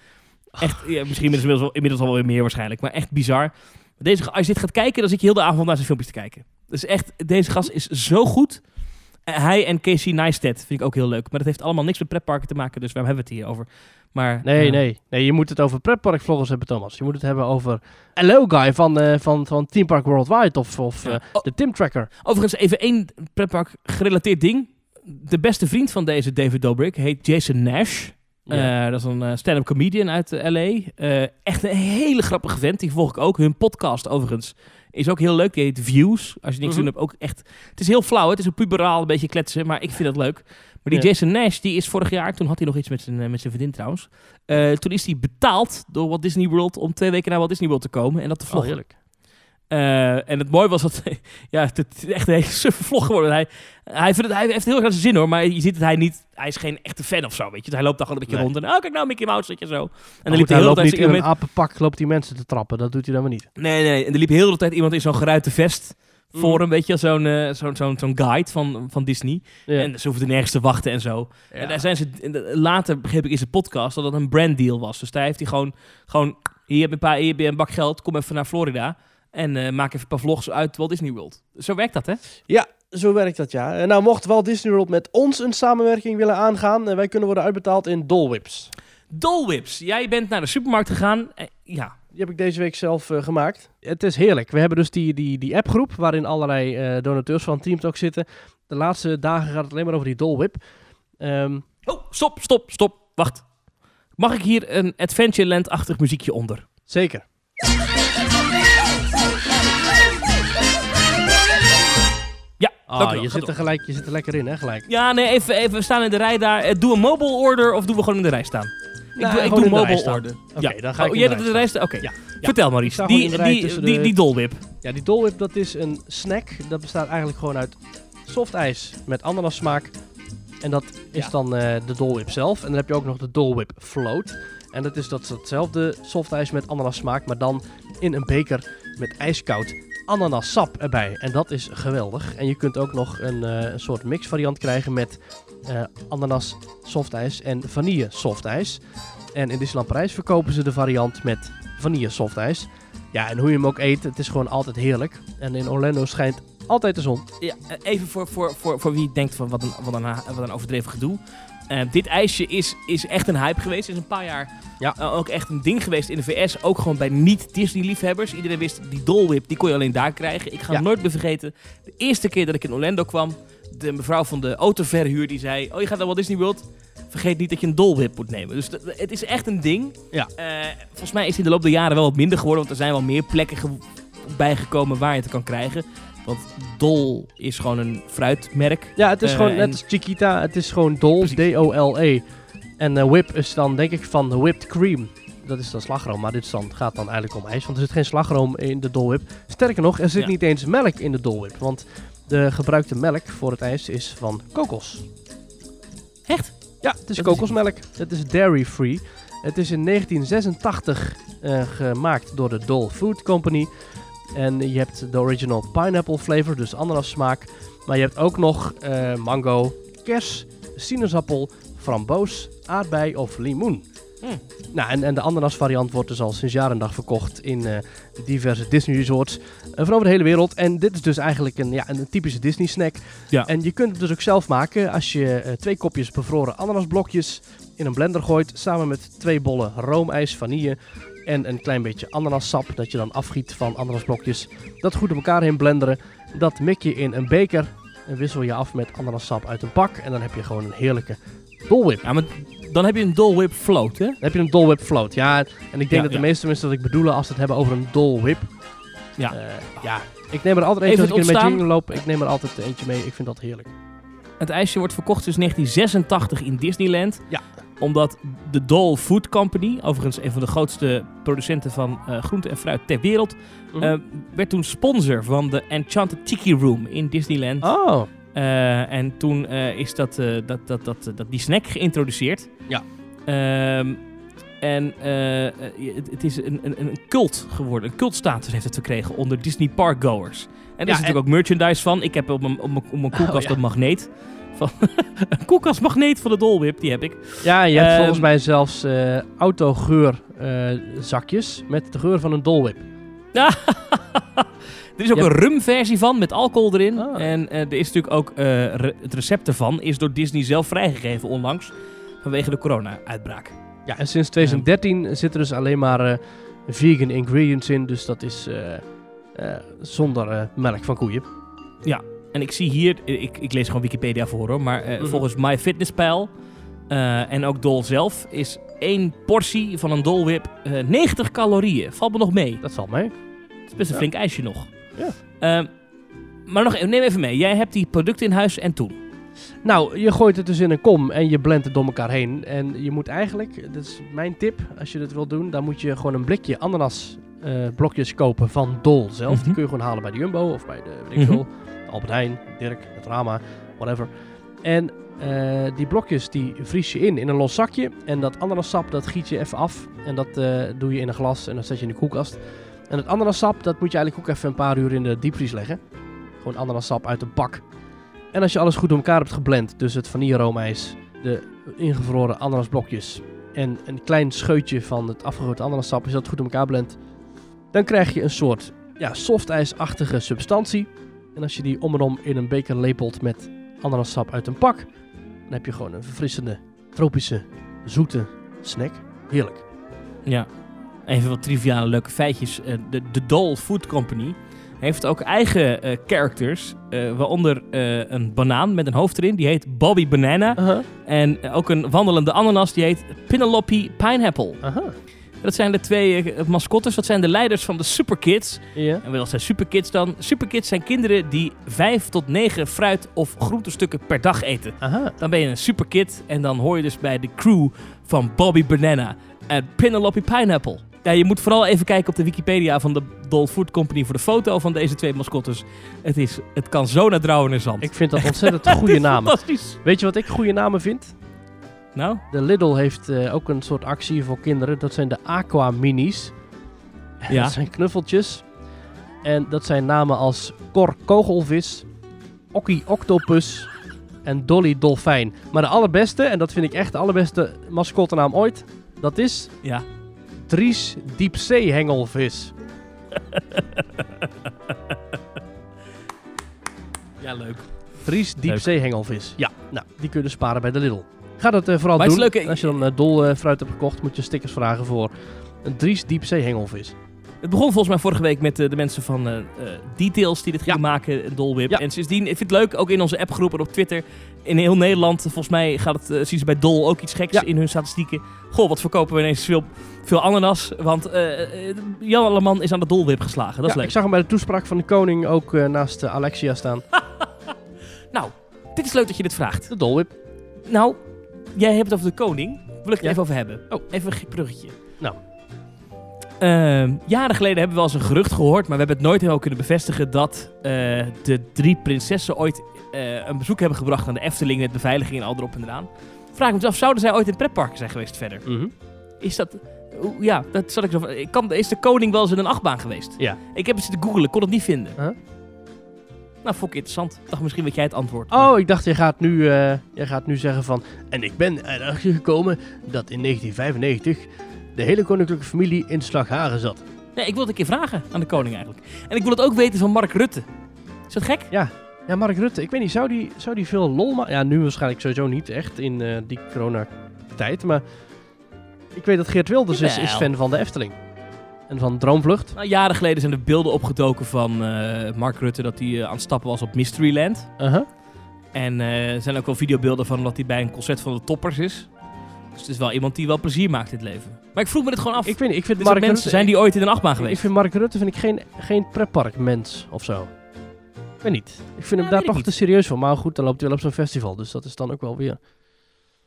Echt, ja, misschien inmiddels, wel- inmiddels al wel weer meer waarschijnlijk, maar echt bizar. Deze, als je dit gaat kijken, dan zit je heel de avond naar zijn filmpjes te kijken. Dus echt, deze gast is zo goed. Hij en Casey Neistat vind ik ook heel leuk. Maar dat heeft allemaal niks met pretparken te maken, dus waarom hebben we het hier over? Maar, Nee, nee. Nee, je moet het over pretparkvloggers hebben, Thomas. Je moet het hebben over Hello Guy van, eh, van, van Team Park Worldwide of, of ja. eh, Oh, de Tim Tracker. overigens, even één pretpark gerelateerd ding. De beste vriend van deze David Dobrik heet Jason Nash. Ja. Eh, dat is een stand-up comedian uit L.A. Echt een hele grappige vent. Die volg ik ook. Hun podcast overigens is ook heel leuk. Die heet Views. Als je niks Mhm. te doen hebt, ook echt... Het is heel flauw. hè. Het is een puberaal, een beetje kletsen. Maar ik vind dat leuk. Maar die Ja. Jason Nash, die is vorig jaar, toen had hij nog iets met zijn, eh, met zijn vriendin trouwens. Eh, toen is hij betaald door Walt Disney World om twee weken naar Walt Disney World te komen en dat te Oh, vloggen. heerlijk. Eh, en het mooie was dat, <laughs> ja, het is echt een hele suffe vlog geworden. Hij, hij, vindt het, hij heeft heel erg naar zijn zin hoor, maar je ziet dat hij niet, hij is geen echte fan of zo, weet je. Hij loopt daar gewoon een beetje Nee. rond en, oh kijk nou Mickey Mouse, weet je zo. En Maar dan liep de hij hele loopt tijd niet in iemand een apenpak, loopt die mensen te trappen. Dat doet hij dan weer niet. Nee, nee, en er liep heel de tijd iemand in zo'n geruite vest voor Mm. hem, weet je, zo'n eh, zo'n zo'n zo'n guide van, van Disney. Ja. En ze hoefden nergens te wachten en zo. Ja. En daar zijn ze, de- later begreep ik in zijn podcast dat dat een branddeal was. Dus daar heeft hij gewoon, gewoon hier heb je een, paar, hier heb je een bak geld, kom even naar Florida en eh, maak even een paar vlogs uit Walt Disney World. Zo werkt dat, hè? Ja, zo werkt dat ja. En nou, mocht Walt Disney World met ons een samenwerking willen aangaan, eh, wij kunnen worden uitbetaald in dolwips. Dolwips, jij bent naar de supermarkt gegaan. Eh, ja, Die heb ik deze week zelf eh, gemaakt. Het is heerlijk. We hebben dus die, die, die appgroep waarin allerlei eh, donateurs van Team Talk zitten. De laatste dagen gaat het alleen maar over die dolwip. Ehm, Oh, stop, stop, stop. Wacht. Mag ik hier een Adventureland-achtig muziekje onder? zeker. Ah, je zit, door. er gelijk, je zit er lekker in, hè, gelijk. Ja, nee, even, even we staan in de rij daar. Eh, Doe een mobile order of doen we gewoon in de rij staan? Ik Nou, doe, ik doe mobile order. Oké, dan ga ik oh, jij de doet rij de staan? Oké. Ja, Vertel Maurice, die, die, die, de- die dolwip. Ja, die dolwip dat is een snack. Dat bestaat eigenlijk gewoon uit softijs met ananassmaak. En dat is Ja. dan eh, de dolwip zelf. En dan heb je ook nog de dolwip float. En dat is dat is hetzelfde softijs met ananassmaak, maar dan in een beker met ijskoud ananassap erbij. En dat is geweldig. En je kunt ook nog een, eh, een soort mixvariant krijgen met eh, ananas softijs en vanille softijs. En in Disneyland Parijs verkopen ze de variant met vanille softijs. Ja, en hoe je hem ook eet, het is gewoon altijd heerlijk. En in Orlando schijnt altijd de zon. Ja, eh, even voor, voor, voor, voor wie denkt van wat een, wat een, wat een overdreven gedoe. Eh, dit ijsje is, is echt een hype geweest. Is een paar jaar Ja. eh, ook echt een ding geweest in de VS. Ook gewoon bij niet-Disney-liefhebbers. Iedereen wist, die Dole Whip, die kon je alleen daar krijgen. Ik ga Ja. nooit meer vergeten. De eerste keer dat ik in Orlando kwam, de mevrouw van de autoverhuur die zei... Oh, je gaat naar Walt Disney World? Vergeet niet dat je een Dole Whip moet nemen. Dus dat- het is echt een ding. Ja. Eh, volgens mij is in de loop der jaren wel wat minder geworden. Want er zijn wel meer plekken ge- bijgekomen waar je het kan krijgen. Want Dol is gewoon een fruitmerk. Ja, het is Eh, gewoon net als Chiquita. Het is gewoon Dol. D-O-L-E. En eh, whip is dan denk ik van de whipped cream. Dat is dan slagroom, maar dit dan, gaat dan eigenlijk om ijs. Want er zit geen slagroom in de Dol Whip. Sterker nog, er zit Ja. niet eens melk in de Dol Whip. Want de gebruikte melk voor het ijs is van kokos. Echt? Ja, het is kokosmelk. Het is dairy free. Het is in 1986 eh, gemaakt door de Dole Food Company. En je hebt de original pineapple flavor, dus ananas smaak. Maar je hebt ook nog eh, mango, kers, sinaasappel, framboos, aardbei of limoen. Hmm. Nou, en, en de ananas variant wordt dus al sinds jaar en dag verkocht in eh, diverse Disney resorts eh, van over de hele wereld. En dit is dus eigenlijk een, ja, een typische Disney snack. Ja. En je kunt het dus ook zelf maken als je twee kopjes bevroren ananasblokjes in een blender gooit. Samen met twee bollen roomijs, vanille en een klein beetje ananassap. Dat je dan afgiet van ananasblokjes. Dat goed op elkaar heen blenderen. Dat mik je in een beker. En wissel je af met ananassap uit een pak. En dan heb je gewoon een heerlijke dolwip. Ja, maar dan heb je een Dole Whip float, hè? Dan heb je een Dole Whip float. Ja, en ik denk Ja, dat de ja. meeste mensen dat ik bedoelen als ze het hebben over een Dole Whip. Ja. Eh, ja, ik neem er altijd eentje als ik in het een ontstaan. loop. Ik neem er altijd eentje mee. Ik vind dat heerlijk. Het ijsje wordt verkocht sinds 1986 in Disneyland. Ja. Omdat de Dole Food Company, overigens een van de grootste producenten van eh, groente en fruit ter wereld, eh, werd toen sponsor van de Enchanted Tiki Room in Disneyland. Oh, Eh, en toen is dat, dat, dat, dat, dat, die snack geïntroduceerd. Ja. Ehm, en het, het is een, een, een cult geworden. Een cultstatus heeft het verkregen onder Disney parkgoers. En Ja, is natuurlijk ook merchandise van. Ik heb op mijn, op mijn, op mijn <laughs> koelkast Oh, ja. een magneet. Van <laughs> een koelkastmagneet van de Dole Whip, die heb ik. ja, je hebt Ehm, volgens mij zelfs eh autogeur eh, zakjes met de geur van een Dole Whip. <laughs> er is ook een rumversie van met alcohol erin. Ah. En eh, er is natuurlijk ook re- het recept ervan is door Disney zelf vrijgegeven onlangs. Vanwege de corona-uitbraak. Ja, en sinds 2013 zitten dus alleen maar vegan ingredients in. Dus dat is zonder melk van koeien. En ik zie hier, ik, ik lees gewoon Wikipedia voor hoor, maar eh, Mhm. volgens MyFitnessPal eh en ook Dol zelf is één portie van een Dol Whip eh, 90 calorieën. Valt me nog mee. Dat valt mee. Het is best een Ja. flink ijsje nog. Ja. Ehm, maar nog, neem even mee. Jij hebt die producten in huis en toen? Nou, je gooit het dus in een kom en je blendt het door elkaar heen. En je moet eigenlijk, dat is mijn tip, als je dit wilt doen, dan moet je gewoon een blikje ananas eh, blokjes kopen van Dol zelf. Die Mhm. kun je gewoon halen bij de Jumbo of bij de, weet ik Mhm. veel, Albert Heijn, Dirk, het Rama, whatever. En eh, die blokjes die vries je in in een los zakje. En dat ananassap dat giet je even af. En dat eh, doe je in een glas en dan zet je in de koelkast. En het ananassap dat moet je eigenlijk ook even een paar uur in de diepvries leggen. Gewoon ananassap uit een bak. En als je alles goed door elkaar hebt geblend, dus het vanilleroomijs, de ingevroren ananasblokjes en een klein scheutje van het afgegoten ananassap, als je dat goed door elkaar blendt, dan krijg je een soort ja, softijsachtige substantie. En als je die om en om in een beker lepelt met ananassap uit een pak, dan heb je gewoon een verfrissende, tropische, zoete snack. Heerlijk. Ja. Even wat triviale leuke feitjes. Eh, de, de Dole Food Company heeft ook eigen eh, characters. eh, waaronder een banaan met een hoofd erin. Die heet Bobby Banana. En ook een wandelende ananas. Die heet Penelope Pineapple. aha. Dat zijn de twee eh, mascottes. Dat zijn de leiders van de Superkids. Ja. En wat zijn Superkids dan? Superkids zijn kinderen die vijf tot negen fruit- of groentestukken per dag eten. Aha. Dan ben je een superkid en dan hoor je dus bij de crew van Bobby Banana en Penelope Pineapple. Ja, je moet vooral even kijken op de Wikipedia van de Dole Food Company voor de foto van deze twee mascottes. Het, is, het kan zo naar Drouwen en Zand. Ik vind dat ontzettend goede <laughs> namen. Fantastisch. Weet je wat ik goede namen vind? Nou, De Lidl heeft eh, ook een soort actie voor kinderen. Dat zijn de Aqua Minis. <laughs> Ja. Dat zijn knuffeltjes. En dat zijn namen als Cor Kogelvis, Okkie Octopus en Dolly Dolfijn. Maar de allerbeste, en dat vind ik echt de allerbeste mascottenaam ooit, dat is ja. Dries Diepzeehengelvis. <laughs> Ja, leuk. Dries Diepzeehengelvis. Ja, nou, die kun je dus sparen bij de Lidl. Ga dat eh, vooral Maar doen. Als je dan eh, dol eh, fruit hebt gekocht, moet je stickers vragen voor een Dries Diepzeehengelvis. Het begon volgens mij vorige week met de mensen van Details die dit gingen maken, Dolwip. Ja. En sindsdien, ik vind het leuk, ook in onze appgroep en op Twitter, in heel Nederland, volgens mij gaat het, eh, zien ze bij Dol ook iets geks Ja. in hun statistieken. Goh, wat verkopen we ineens veel, veel ananas, want Jan Alleman is aan de Dolwip geslagen. Dat is leuk. ik zag hem bij de toespraak van de koning ook naast Alexia staan. <laughs> Nou, dit is leuk dat je dit vraagt. De dolwip. Nou, jij hebt het over de koning. Wil ik het Ja. even over hebben. Oh. Even een bruggetje. Nou. Ehm, jaren geleden hebben we wel eens een gerucht gehoord, maar we hebben het nooit helemaal kunnen bevestigen dat eh, de drie prinsessen ooit eh, een bezoek hebben gebracht aan de Efteling met beveiliging en al erop en eraan. Vraag me eens af, zouden zij ooit in pretparken zijn geweest verder? Mhm. Is dat... Ja, dat zat ik zo van. ik Kan, is de koning wel eens in een achtbaan geweest? Ja. Ik heb het zitten googelen, kon het niet vinden. Huh? Nou, vond ik interessant. Ik dacht misschien weet jij het antwoord. maar- Oh, ik dacht, je gaat, nu, eh, je gaat nu zeggen van... En ik ben erachter gekomen dat in 1995 de hele koninklijke familie in Slaghagen zat. Nee, ik wil het een keer vragen aan de koning eigenlijk. En ik wil het ook weten van Mark Rutte. Is dat gek? Ja, Mark Rutte, ik weet niet, zou die, zou die veel lol maken? Ja, nu waarschijnlijk sowieso niet echt in eh, die coronatijd, maar... Ik weet dat Geert Wilders is, is fan van de Efteling. En van Droomvlucht. Nou, jaren geleden zijn er beelden opgedoken van eh, Mark Rutte dat hij eh, aan het stappen was op Mysteryland. Uh-huh. En eh, er zijn ook wel videobeelden van dat hij bij een concert van de Toppers is. Dus het is wel iemand die wel plezier maakt in het leven. Maar ik vroeg me dit gewoon af. Ik, niet, ik vind Mark mensen, Rutte... zijn die ooit in een achtbaan ik, ik geweest? vind Mark Rutte vind ik geen, geen pretparkmens of zo. Ik weet niet. Ik vind hem daar toch te serieus voor. Maar goed, dan loopt hij wel op zo'n festival. Dus dat is dan ook wel weer...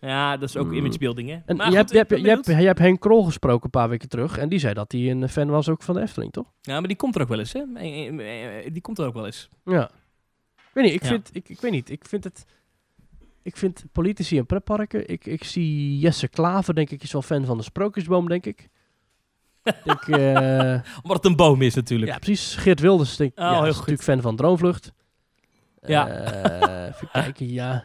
Ja, dat is ook Mm. imagebuilding, hè? En Maar je, goed, hebt, je, ik hebt, je, hebt, benieuwd. je hebt Henk Krol gesproken een paar weken terug. En die zei dat hij een fan was ook van de Efteling, toch? Ja, maar die komt er ook wel eens, hè? Eh, eh, eh, Die komt er ook wel eens. Ja. Ik weet niet, ik, Ja. vind, ik, ik weet niet, ik vind het... Ik vind politici en pretparken... Ik, ik zie Jesse Klaver, denk ik, is wel fan van de Sprookjesboom, denk ik. Ik denk, <laughs> eh, Omdat het een boom is natuurlijk. ja, precies. Geert Wilders, denk, Oh, ja, heel is goed. natuurlijk fan van Droomvlucht. Ja. Eh, even <laughs> kijken, ja.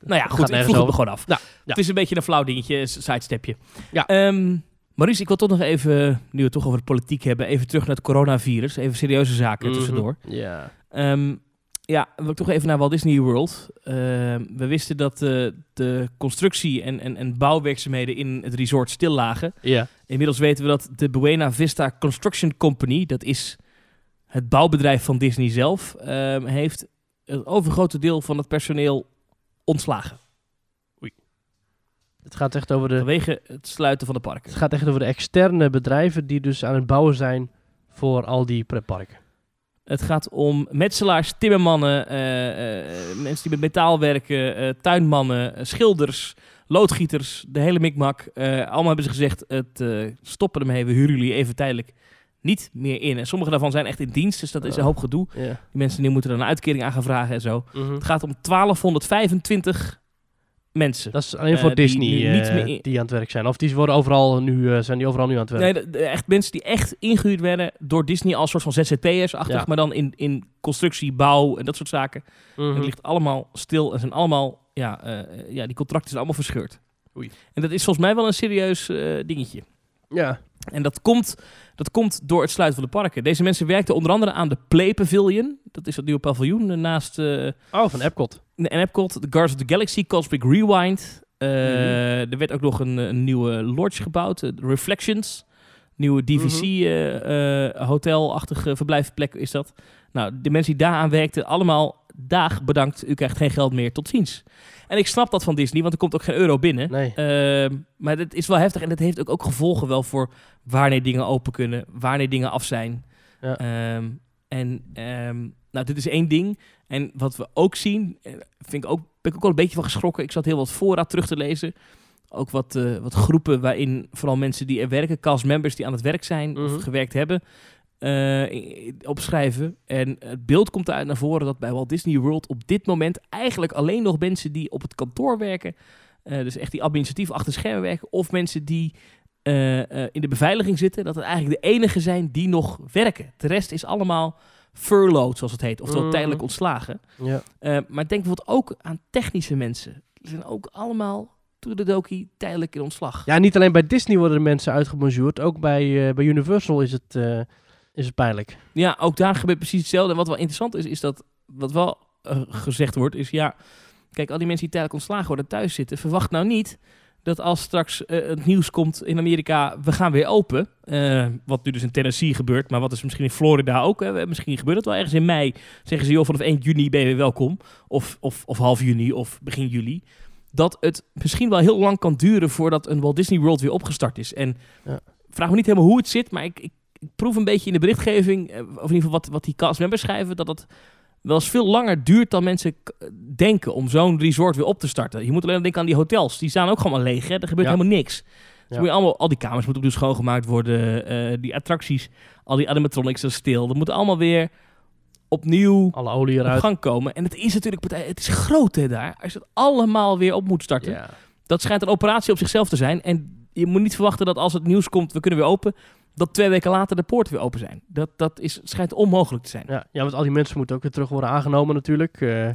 Nou ja, goed, ik vroeg het me over. gewoon af. Ja. Het is een beetje een flauw dingetje, een sidestepje. Ja. Ehm, Maurice, ik wil toch nog even, nu we het toch over de politiek hebben, even terug naar het coronavirus. Even serieuze zaken Mhm. tussendoor. Ja. Ehm, ja, wil ik toch even naar Walt Disney World. Ehm, we wisten dat eh, de constructie en, en, en bouwwerkzaamheden in het resort stil lagen. Ja. Inmiddels weten we dat de Buena Vista Construction Company, dat is het bouwbedrijf van Disney zelf, heeft het overgrote deel van het personeel ontslagen. Het gaat echt over de... Vanwege het sluiten van de parken. Het gaat echt over de externe bedrijven die dus aan het bouwen zijn voor al die pretparken. Het gaat om metselaars, timmermannen, eh, eh, mensen die met metaal werken, eh, tuinmannen, schilders, loodgieters, de hele mikmak. Eh, allemaal hebben ze gezegd, het eh, stoppen ermee, we huren jullie even tijdelijk niet meer in. En sommige daarvan zijn echt in dienst, dus dat is een hoop gedoe. Die mensen die moeten er een uitkering aan gaan vragen en zo. Mhm. Het gaat om 1225 mensen. Dat is alleen voor Eh, die Disney eh, niet meer in- die aan het werk zijn. Of die worden overal nu, eh, zijn die overal nu aan het werk. Nee, de- echt mensen die echt ingehuurd werden door Disney als soort van ZZP'ers-achtig, Ja. maar dan in, in constructie, bouw en dat soort zaken. En het ligt allemaal stil en zijn allemaal, ja, eh, ja, die contracten zijn allemaal verscheurd. Oei. En dat is volgens mij wel een serieus eh, dingetje. Ja. En dat komt, dat komt door het sluiten van de parken. Deze mensen werkten onder andere aan de Play Pavilion. Dat is dat nieuwe paviljoen naast eh, Oh, van Epcot. en Epcot, The Guardians of the Galaxy, Cosmic Rewind. Eh, Mhm. Er werd ook nog een, een nieuwe lodge gebouwd, eh, Reflections. Nieuwe Mhm. DVC-hotelachtige verblijfplek is dat. Nou, de mensen die daaraan werkten, allemaal dag bedankt. U krijgt geen geld meer, tot ziens. En ik snap dat van Disney, want er komt ook geen euro binnen. Nee. Ehm, maar het is wel heftig en dat heeft ook, ook gevolgen wel voor wanneer dingen open kunnen, wanneer dingen af zijn. Ja. Ehm, en ehm, nou, dit is één ding. En wat we ook zien, eh, vind ik ook, ben ik ook wel een beetje van geschrokken. Ik zat heel wat voorraad terug te lezen. Ook wat, eh, wat groepen waarin vooral mensen die er werken, castmembers die aan het werk zijn Mhm. of gewerkt hebben, i- opschrijven. En het beeld komt eruit naar voren dat bij Walt Disney World op dit moment eigenlijk alleen nog mensen die op het kantoor werken, eh, dus echt die administratief achter de schermen werken, of mensen die eh, in de beveiliging zitten, dat het eigenlijk de enige zijn die nog werken. De rest is allemaal furloughed, zoals het heet, oftewel Mhm. tijdelijk ontslagen. Ja. Maar denk bijvoorbeeld ook aan technische mensen. Die zijn ook allemaal toededoki tijdelijk in ontslag. ja, niet alleen bij Disney worden de mensen uitgebonjourd. Ook bij, bij Universal is het, is het pijnlijk. Ja, ook daar gebeurt precies hetzelfde. En wat wel interessant is, is dat wat wel eh, gezegd wordt, is ja, kijk, al die mensen die tijdelijk ontslagen worden thuis zitten, verwacht nou niet dat als straks eh, het nieuws komt in Amerika, we gaan weer open. eh, wat nu dus in Tennessee gebeurt, maar wat is misschien in Florida ook. Hè, misschien gebeurt het wel ergens in mei. Zeggen ze, joh, vanaf 1 juni ben je weer welkom. Of, of, of half juni of begin juli. Dat het misschien wel heel lang kan duren voordat een Walt Disney World weer opgestart is. En Ja. vraag me niet helemaal hoe het zit, maar ik proef een beetje in de berichtgeving, eh, of in ieder geval wat, wat die castmembers schrijven, dat het wel eens veel langer duurt dan mensen k- denken om zo'n resort weer op te starten. Je moet alleen denken aan die hotels. Die staan ook gewoon leeg. Hè? Er gebeurt Ja. helemaal niks. Dus Ja. moet je allemaal, al die kamers moeten opnieuw schoongemaakt worden. eh, die attracties, al die animatronics zijn stil. Dat moet allemaal weer opnieuw Alle olie op eruit. gang komen. En het is natuurlijk, het is groot hè, daar. Als je het allemaal weer op moet starten. Ja. Dat schijnt een operatie op zichzelf te zijn. En je moet niet verwachten dat als het nieuws komt, we kunnen weer open. Dat twee weken later de poorten weer open zijn. Dat, dat is, schijnt onmogelijk te zijn. Ja, ja, want al die mensen moeten ook weer terug worden aangenomen natuurlijk. Eh,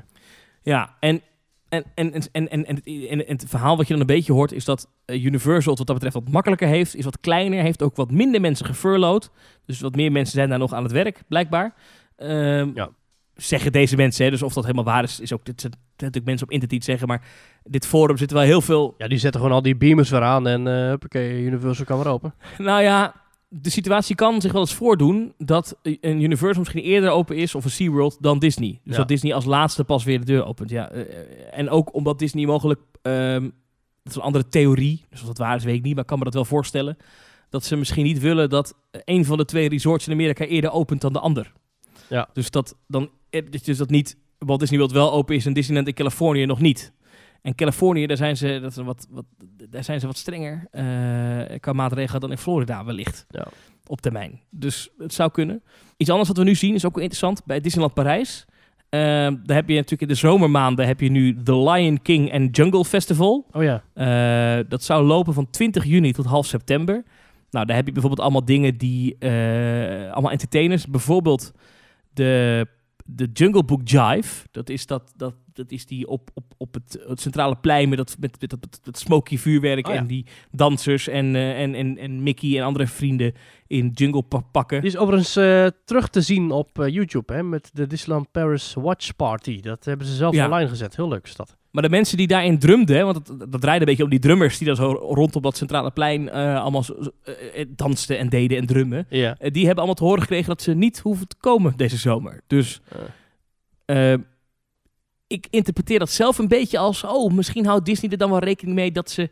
Ja, en, en, en, en, en, en, en, het- en, het verhaal wat je dan een beetje hoort is dat eh, Universal het wat dat betreft wat makkelijker heeft, is wat kleiner, heeft ook wat minder mensen gefurloughed. Dus wat meer mensen zijn daar nog aan het werk, blijkbaar. Ehm, Ja. Zeggen deze mensen, hè, dus of dat helemaal waar is, is ook dit zijn natuurlijk mensen op internet zeggen, maar dit forum zit wel heel veel ja, die zetten gewoon al die beamers weer aan en huppakee, Universal kan weer open. <laughs> Nou ja, de situatie kan zich wel eens voordoen dat een Universal misschien eerder open is of een SeaWorld dan Disney. Dus Ja. dat Disney als laatste pas weer de deur opent. Ja, eh, en ook omdat Disney mogelijk, ehm, dat is een andere theorie, dus of dat waar is weet ik niet, maar ik kan me dat wel voorstellen, dat ze misschien niet willen dat een van de twee resorts in Amerika eerder opent dan de ander. Ja. Dus dat dan, eh, dus dat niet Walt Disney World wel open is en Disneyland in Californië nog niet. En Californië, daar zijn ze, dat is wat, wat, daar zijn ze wat strenger eh, qua maatregelen dan in Florida wellicht. Ja. Op termijn. Dus het zou kunnen. Iets anders wat we nu zien is ook wel interessant bij Disneyland Parijs. Eh, daar heb je natuurlijk in de zomermaanden heb je nu The Lion King and Jungle Festival. Oh ja. Eh, dat zou lopen van 20 juni tot half september. Nou, daar heb je bijvoorbeeld allemaal dingen die... eh, allemaal entertainers. Bijvoorbeeld de, de Jungle Book Jive. Dat is, dat, dat, dat is die op, op, op het, het centrale plein met dat, met, met, dat- dat smoky vuurwerk... Oh ja. en die dansers en, eh, en, en, en Mickey en andere vrienden in jungle pa- pakken. Die is overigens eh, terug te zien op eh, YouTube hè, met de Disneyland Paris Watch Party. Dat hebben ze zelf Ja. online gezet. Heel leuk is dat. Maar de mensen die daarin drumden, want het, dat draaide een beetje om die drummers... die dan zo rondom dat centrale plein eh, allemaal zo- eh, eh, dansten en deden en drummen... Ja. Die hebben allemaal te horen gekregen dat ze niet hoeven te komen deze zomer. Dus ik interpreteer dat zelf een beetje als... oh, misschien houdt Disney er dan wel rekening mee dat ze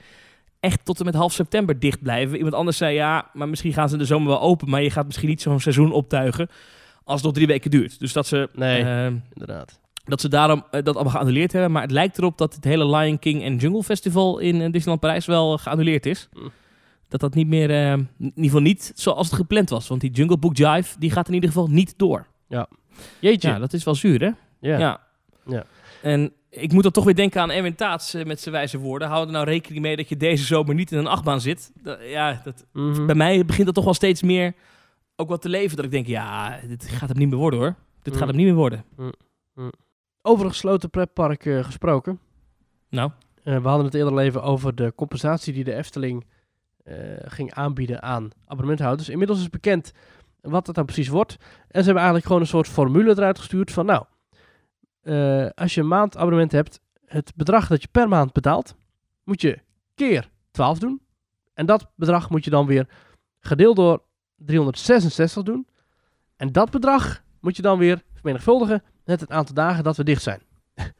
echt tot en met half september dicht blijven. Iemand anders zei ja, maar misschien gaan ze de zomer wel open... maar je gaat misschien niet zo'n seizoen optuigen... als het nog drie weken duurt. Dus dat ze, Nee. Inderdaad. Dat ze daarom eh, dat allemaal geannuleerd hebben. Maar het lijkt erop dat het hele Lion King en Jungle Festival in eh, Disneyland Parijs wel geannuleerd is. Mm. Dat dat niet meer, eh, in ieder geval niet zoals het gepland was. Want die Jungle Book Jive, die gaat in ieder geval niet door. Jeetje. Ja, dat is wel zuur, hè? Ja. Ja. Ja. En ik moet dan toch weer denken aan Erwin Taats met zijn wijze woorden. Hou er nou rekening mee dat je deze zomer niet in een achtbaan zit. Dat- ja, dat, Mhm. bij mij begint dat toch wel steeds meer ook wat te leven. Dat ik denk, ja, dit gaat hem niet meer worden hoor. Dit gaat Mm. hem niet meer worden. Over een gesloten pretpark eh, gesproken. Nou, Eh, we hadden het eerder even over de compensatie die de Efteling eh, ging aanbieden aan abonnementhouders. Inmiddels is bekend wat het dan precies wordt. En ze hebben eigenlijk gewoon een soort formule eruit gestuurd van nou, als je een maandabonnement hebt, het bedrag dat je per maand betaalt, moet je keer 12 doen. En dat bedrag moet je dan weer gedeeld door 366 doen. En dat bedrag moet je dan weer vermenigvuldigen met het aantal dagen dat we dicht zijn. <laughs>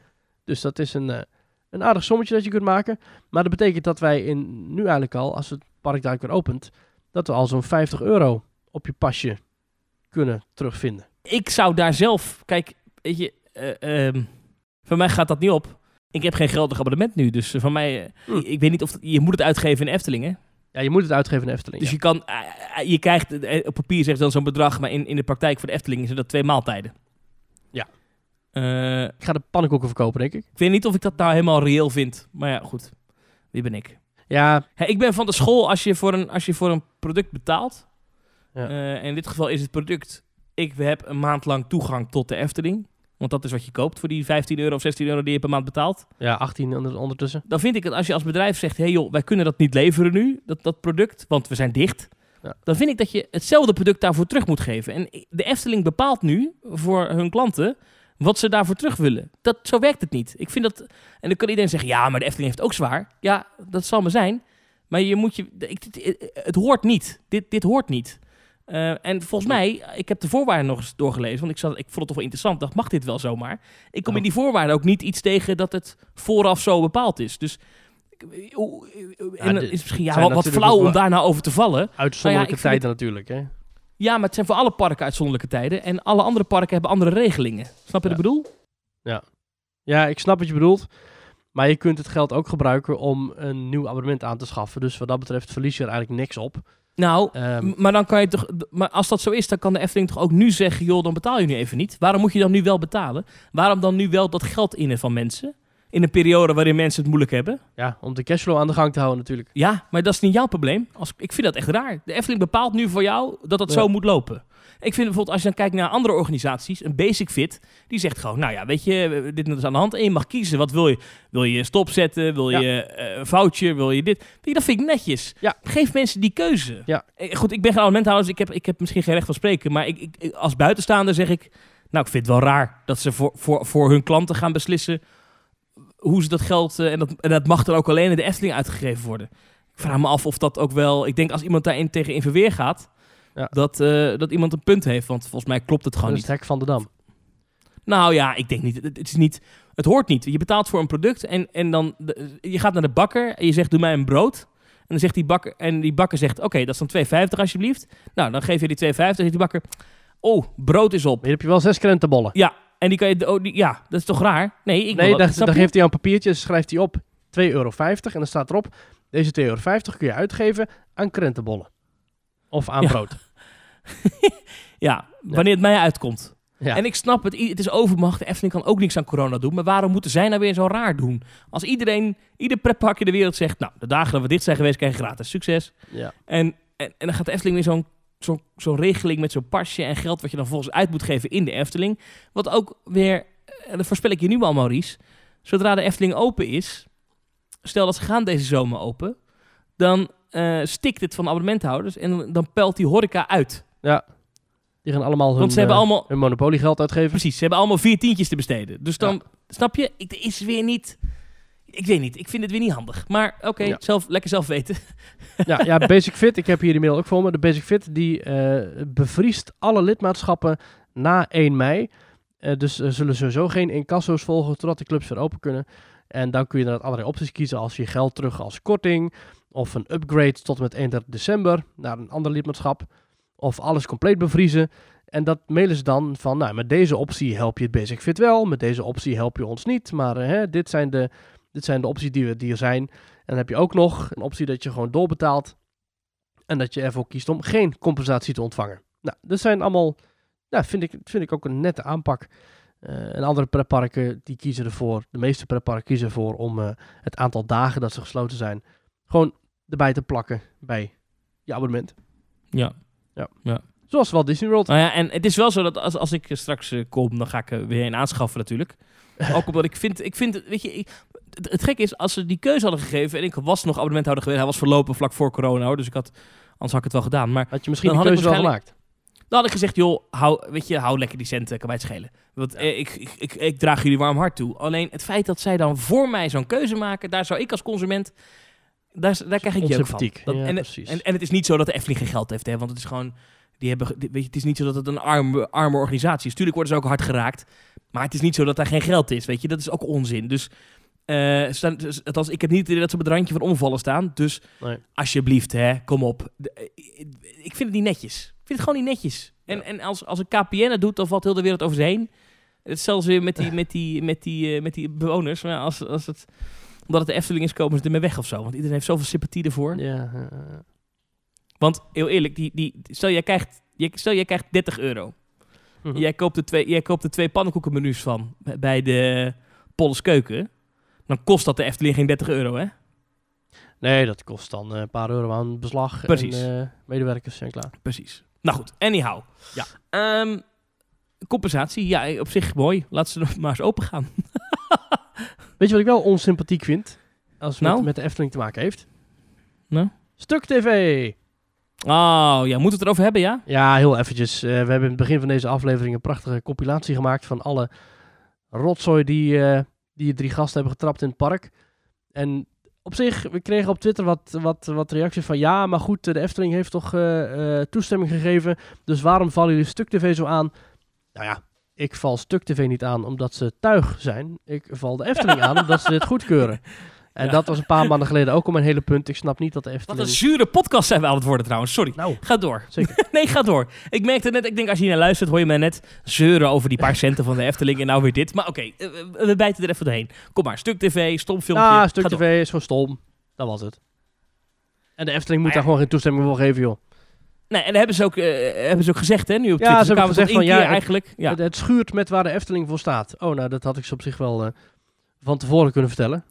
dus dat is een, eh, een aardig sommetje dat je kunt maken. Maar dat betekent dat wij in, nu eigenlijk al, als het park daar weer opent, dat we al zo'n 50 euro op je pasje kunnen terugvinden. ik zou daar zelf, kijk, weet je, ehm, voor mij gaat dat niet op. Ik heb geen geldig abonnement nu, dus van mij, eh, Hm. ik weet niet of, je moet het uitgeven in Efteling, hè? Ja, je moet het uitgeven in de Efteling. Dus ja. je kan, je krijgt, op papier zegt dan zo'n bedrag, maar in, in de praktijk voor de Efteling zijn dat twee maaltijden. Eh, Ik ga de pannenkoeken verkopen, denk ik. ik weet niet of ik dat nou helemaal reëel vind, maar ja, goed. Wie ben ik? Ja, ik ben van de school, als je voor een, als je voor een product betaalt, Ja. eh, en in dit geval is het product, ik heb een maand lang toegang tot de Efteling, want dat is wat je koopt voor die 15 euro of 16 euro die je per maand betaalt. ja 18 onder- ondertussen. Dan vind ik het, als je als bedrijf zegt, hé hey joh, wij kunnen dat niet leveren nu, dat, dat product, want we zijn dicht. Ja. Dan vind ik dat je hetzelfde product daarvoor terug moet geven. En de Efteling bepaalt nu voor hun klanten wat ze daarvoor terug willen. Dat, zo werkt het niet. Ik vind dat, en dan kan iedereen zeggen, ja, maar de Efteling heeft het ook zwaar. Ja, dat zal maar zijn. Maar je moet je, ik, het, het hoort niet. Dit, dit hoort niet. Eh, en volgens mij, ik heb de voorwaarden nog eens doorgelezen, want ik, zat, ik vond het toch wel interessant. dacht, mag dit wel zomaar? Ik kom in die voorwaarden ook niet iets tegen dat het vooraf zo bepaald is. Dus oeh, en is misschien ja, wat, flauw om daar nou over te vallen. Uitzonderlijke Nou ja, vind tijden natuurlijk, hè. Ja, maar het zijn voor alle parken uitzonderlijke tijden. En alle andere parken hebben andere regelingen. Snap je Ja. wat ik bedoel? Ja, ik snap wat je bedoelt. Maar je kunt het geld ook gebruiken om een nieuw abonnement aan te schaffen. Dus wat dat betreft verlies je er eigenlijk niks op. Nou, Ehm, maar dan kan je toch. Maar als dat zo is, dan kan de Efteling toch ook nu zeggen: joh, dan betaal je nu even niet. Waarom moet je dan nu wel betalen? Waarom dan nu wel dat geld innen van mensen? In een periode waarin mensen het moeilijk hebben. ja, om de cashflow aan de gang te houden natuurlijk. Ja, maar dat is niet jouw probleem. Als, ik vind dat echt raar. De Efteling bepaalt nu voor jou dat het Ja. zo moet lopen. Ik vind bijvoorbeeld, als je dan kijkt naar andere organisaties, een Basic Fit, die zegt gewoon, nou ja, weet je, dit is aan de hand en je mag kiezen. Wat wil je? Wil je stopzetten? Wil Ja. je eh, een foutje? Wil je dit? Je, dat vind ik netjes. Ja. Geef mensen die keuze. Ja. Eh, Goed, ik ben geen abonnementhouder, dus ik heb, ik heb misschien geen recht van spreken, maar ik- als buitenstaander zeg ik, nou, ik vind het wel raar dat ze voor, voor, voor hun klanten gaan beslissen hoe ze dat geld, eh, en, dat, en dat mag dan ook alleen in de Efteling uitgegeven worden. Ik vraag me af of dat ook wel, ik denk als iemand daarin tegen in verweer gaat, Ja. dat, eh, dat iemand een punt heeft, want volgens mij klopt het Dat gewoon niet. het hek van de dam. Nou ja, ik denk niet. Het, is niet. Het hoort niet. Je betaalt voor een product en, en dan de- je gaat naar de bakker en je zegt doe mij een brood. En dan zegt die bakker en die bakker zegt oké, dat is dan 2,50 alsjeblieft. Nou, dan geef je die 2,50 en zegt die bakker oh, brood is op. Hier heb je wel zes krentenbollen. Ja, en die kan je oh, die, ja, dat is toch raar? Nee, ik nee, dat, dan, dan geeft hij een papiertje, schrijft hij op 2,50 euro. En dan staat erop, deze 2,50 euro kun je uitgeven aan krentenbollen. Of aan Ja. brood. <laughs> Ja, wanneer het mij uitkomt. Ja. En ik snap het, het is overmacht. De Efteling kan ook niks aan corona doen. Maar waarom moeten zij nou weer zo raar doen? Als iedereen, ieder pretpark in de wereld zegt... Nou, de dagen dat we dicht zijn geweest, krijg je gratis. Succes. ja. En, en, en dan gaat de Efteling weer zo'n zo'n zo'n regeling met zo'n pasje en geld... wat je dan volgens uit moet geven in de Efteling. Wat ook weer, en dat voorspel ik je nu al, Maurice... zodra de Efteling open is... stel dat ze gaan deze zomer open... dan eh, stikt het van abonnementhouders... en dan, pelt die horeca uit. Die gaan allemaal hun, Want ze hebben eh, allemaal... hun monopoliegeld uitgeven. Precies, ze hebben allemaal vier tientjes te besteden. Dus dan, snap je, het is weer niet... Ik weet niet, ik vind het weer niet handig. Maar oké, Ja. zelf, lekker zelf weten. <laughs> Ja, ja, Basic Fit. Ik heb hier de mail ook voor me. De Basic Fit die eh, bevriest alle lidmaatschappen na 1 mei. Eh, dus er zullen sowieso geen incasso's volgen totdat de clubs weer open kunnen. En dan kun je inderdaad allerlei opties kiezen als je geld terug als korting. Of een upgrade tot en met 31 december naar een ander lidmaatschap. Of alles compleet bevriezen. En dat mailen ze dan van, nou, met deze optie help je het Basic Fit wel, met deze optie help je ons niet, maar eh, hè, dit, zijn de, dit zijn de opties die, we- die er zijn. En dan heb je ook nog een optie dat je gewoon doorbetaalt en dat je ervoor kiest om geen compensatie te ontvangen. Nou, dat zijn allemaal, nou, vind ik, vind ik ook een nette aanpak. Eh, en andere pretparken die kiezen ervoor, de meeste pretparken kiezen ervoor om eh, het aantal dagen dat ze gesloten zijn, gewoon erbij te plakken bij je abonnement. Ja. Zoals Walt Disney World. Nou ja, en het is wel zo dat als, als ik straks eh, kom, dan ga ik er weer een aanschaffen natuurlijk. <laughs> Ook omdat ik vind, ik vind, weet je, ik- het, het gekke is, als ze die keuze hadden gegeven en ik was nog abonnementhouder geweest, hij was verlopen vlak voor corona hoor, dus ik had, anders had ik het wel gedaan. Maar Had je misschien Dan die had ik keuze wel gemaakt. dan had ik gezegd, joh, hou, weet je, hou lekker die centen, kan mij het schelen. Want eh, ik, ik, ik, ik draag jullie warm hart toe. Alleen het feit dat zij dan voor mij zo'n keuze maken, daar zou ik als consument, daar, daar krijg ik jeuk van. Dat- Ja, en. En, en het is niet zo dat de Efteling geen geld heeft, hè, want het is gewoon, die hebben, weet je, het is niet zo dat het een arme, arme organisatie is. Tuurlijk worden ze ook hard geraakt, maar het is niet zo dat daar geen geld is, weet je. Dat is ook onzin. Dus, eh, staan, althans, ik heb niet het idee dat ze op het randje van omvallen staan. Dus Nee. alsjeblieft, hè, kom op. De- eh, ik vind het niet netjes. Ik vind het gewoon niet netjes. En, en als, als een KPN het doet, dan valt heel de wereld over ze heen. Hetzelfde weer met die, <laughs> met die, met die, eh, met die bewoners. Maar als, als het, omdat het de Efteling is, komen ze ermee weg of zo. Want iedereen heeft zoveel sympathie ervoor. Ja, Want heel eerlijk, die, die, stel, jij krijgt, je, stel jij krijgt 30 euro. Mhm. Jij, koopt er twee, jij koopt er twee pannenkoekenmenu's van bij de Polles Keuken. Dan kost dat de Efteling geen 30 euro, hè? nee, dat kost dan eh, een paar euro aan beslag Precies. en eh, medewerkers zijn klaar. Precies. Nou goed, anyhow. Ja. Ehm, compensatie, ja, op zich mooi. Laat ze <laughs> maar eens open gaan. <laughs> Weet je wat ik wel onsympathiek vind? Als het Nou? met, met de Efteling te maken heeft? Nou? Stuk TV! Oh, ja, moeten we het erover hebben, ja? Ja, heel eventjes. Eh, we hebben in het begin van deze aflevering een prachtige compilatie gemaakt van alle rotzooi die, eh, die drie gasten hebben getrapt in het park. En op zich, we kregen op Twitter wat, wat, wat reacties van ja, maar goed, de Efteling heeft toch eh, eh, toestemming gegeven. Dus waarom vallen jullie Stuk TV zo aan? Nou ja, ik val Stuk TV niet aan omdat ze tuig zijn. Ik val de Efteling aan omdat ze dit goedkeuren. <laughs> En Ja. dat was een paar maanden geleden ook al mijn hele punt. Ik snap niet dat de Wat Efteling... een zure podcast zijn we aan het worden trouwens, sorry. Nou, Ga door. zeker. <laughs> nee, ga door. Ik merkte net, ik denk als je naar luistert, hoor je mij net zeuren over die paar <laughs> centen van de Efteling en nou weer dit. Maar oké, eh, we- we bijten er even doorheen. Kom maar, stuk tv, stom filmpje. Ja, Stuk Ga TV door. is gewoon stom. Dat was het. En de Efteling moet daar gewoon geen toestemming voor geven, joh. Nee, en dat hebben ze ook, eh, hebben ze ook gezegd, hè, nu op Ja, Twitter. ze hebben gezegd van, ja, keer het- eigenlijk. Ja. Het, het schuurt met waar de Efteling voor staat. Oh, nou, dat had ik ze op zich wel eh, van tevoren kunnen vertellen.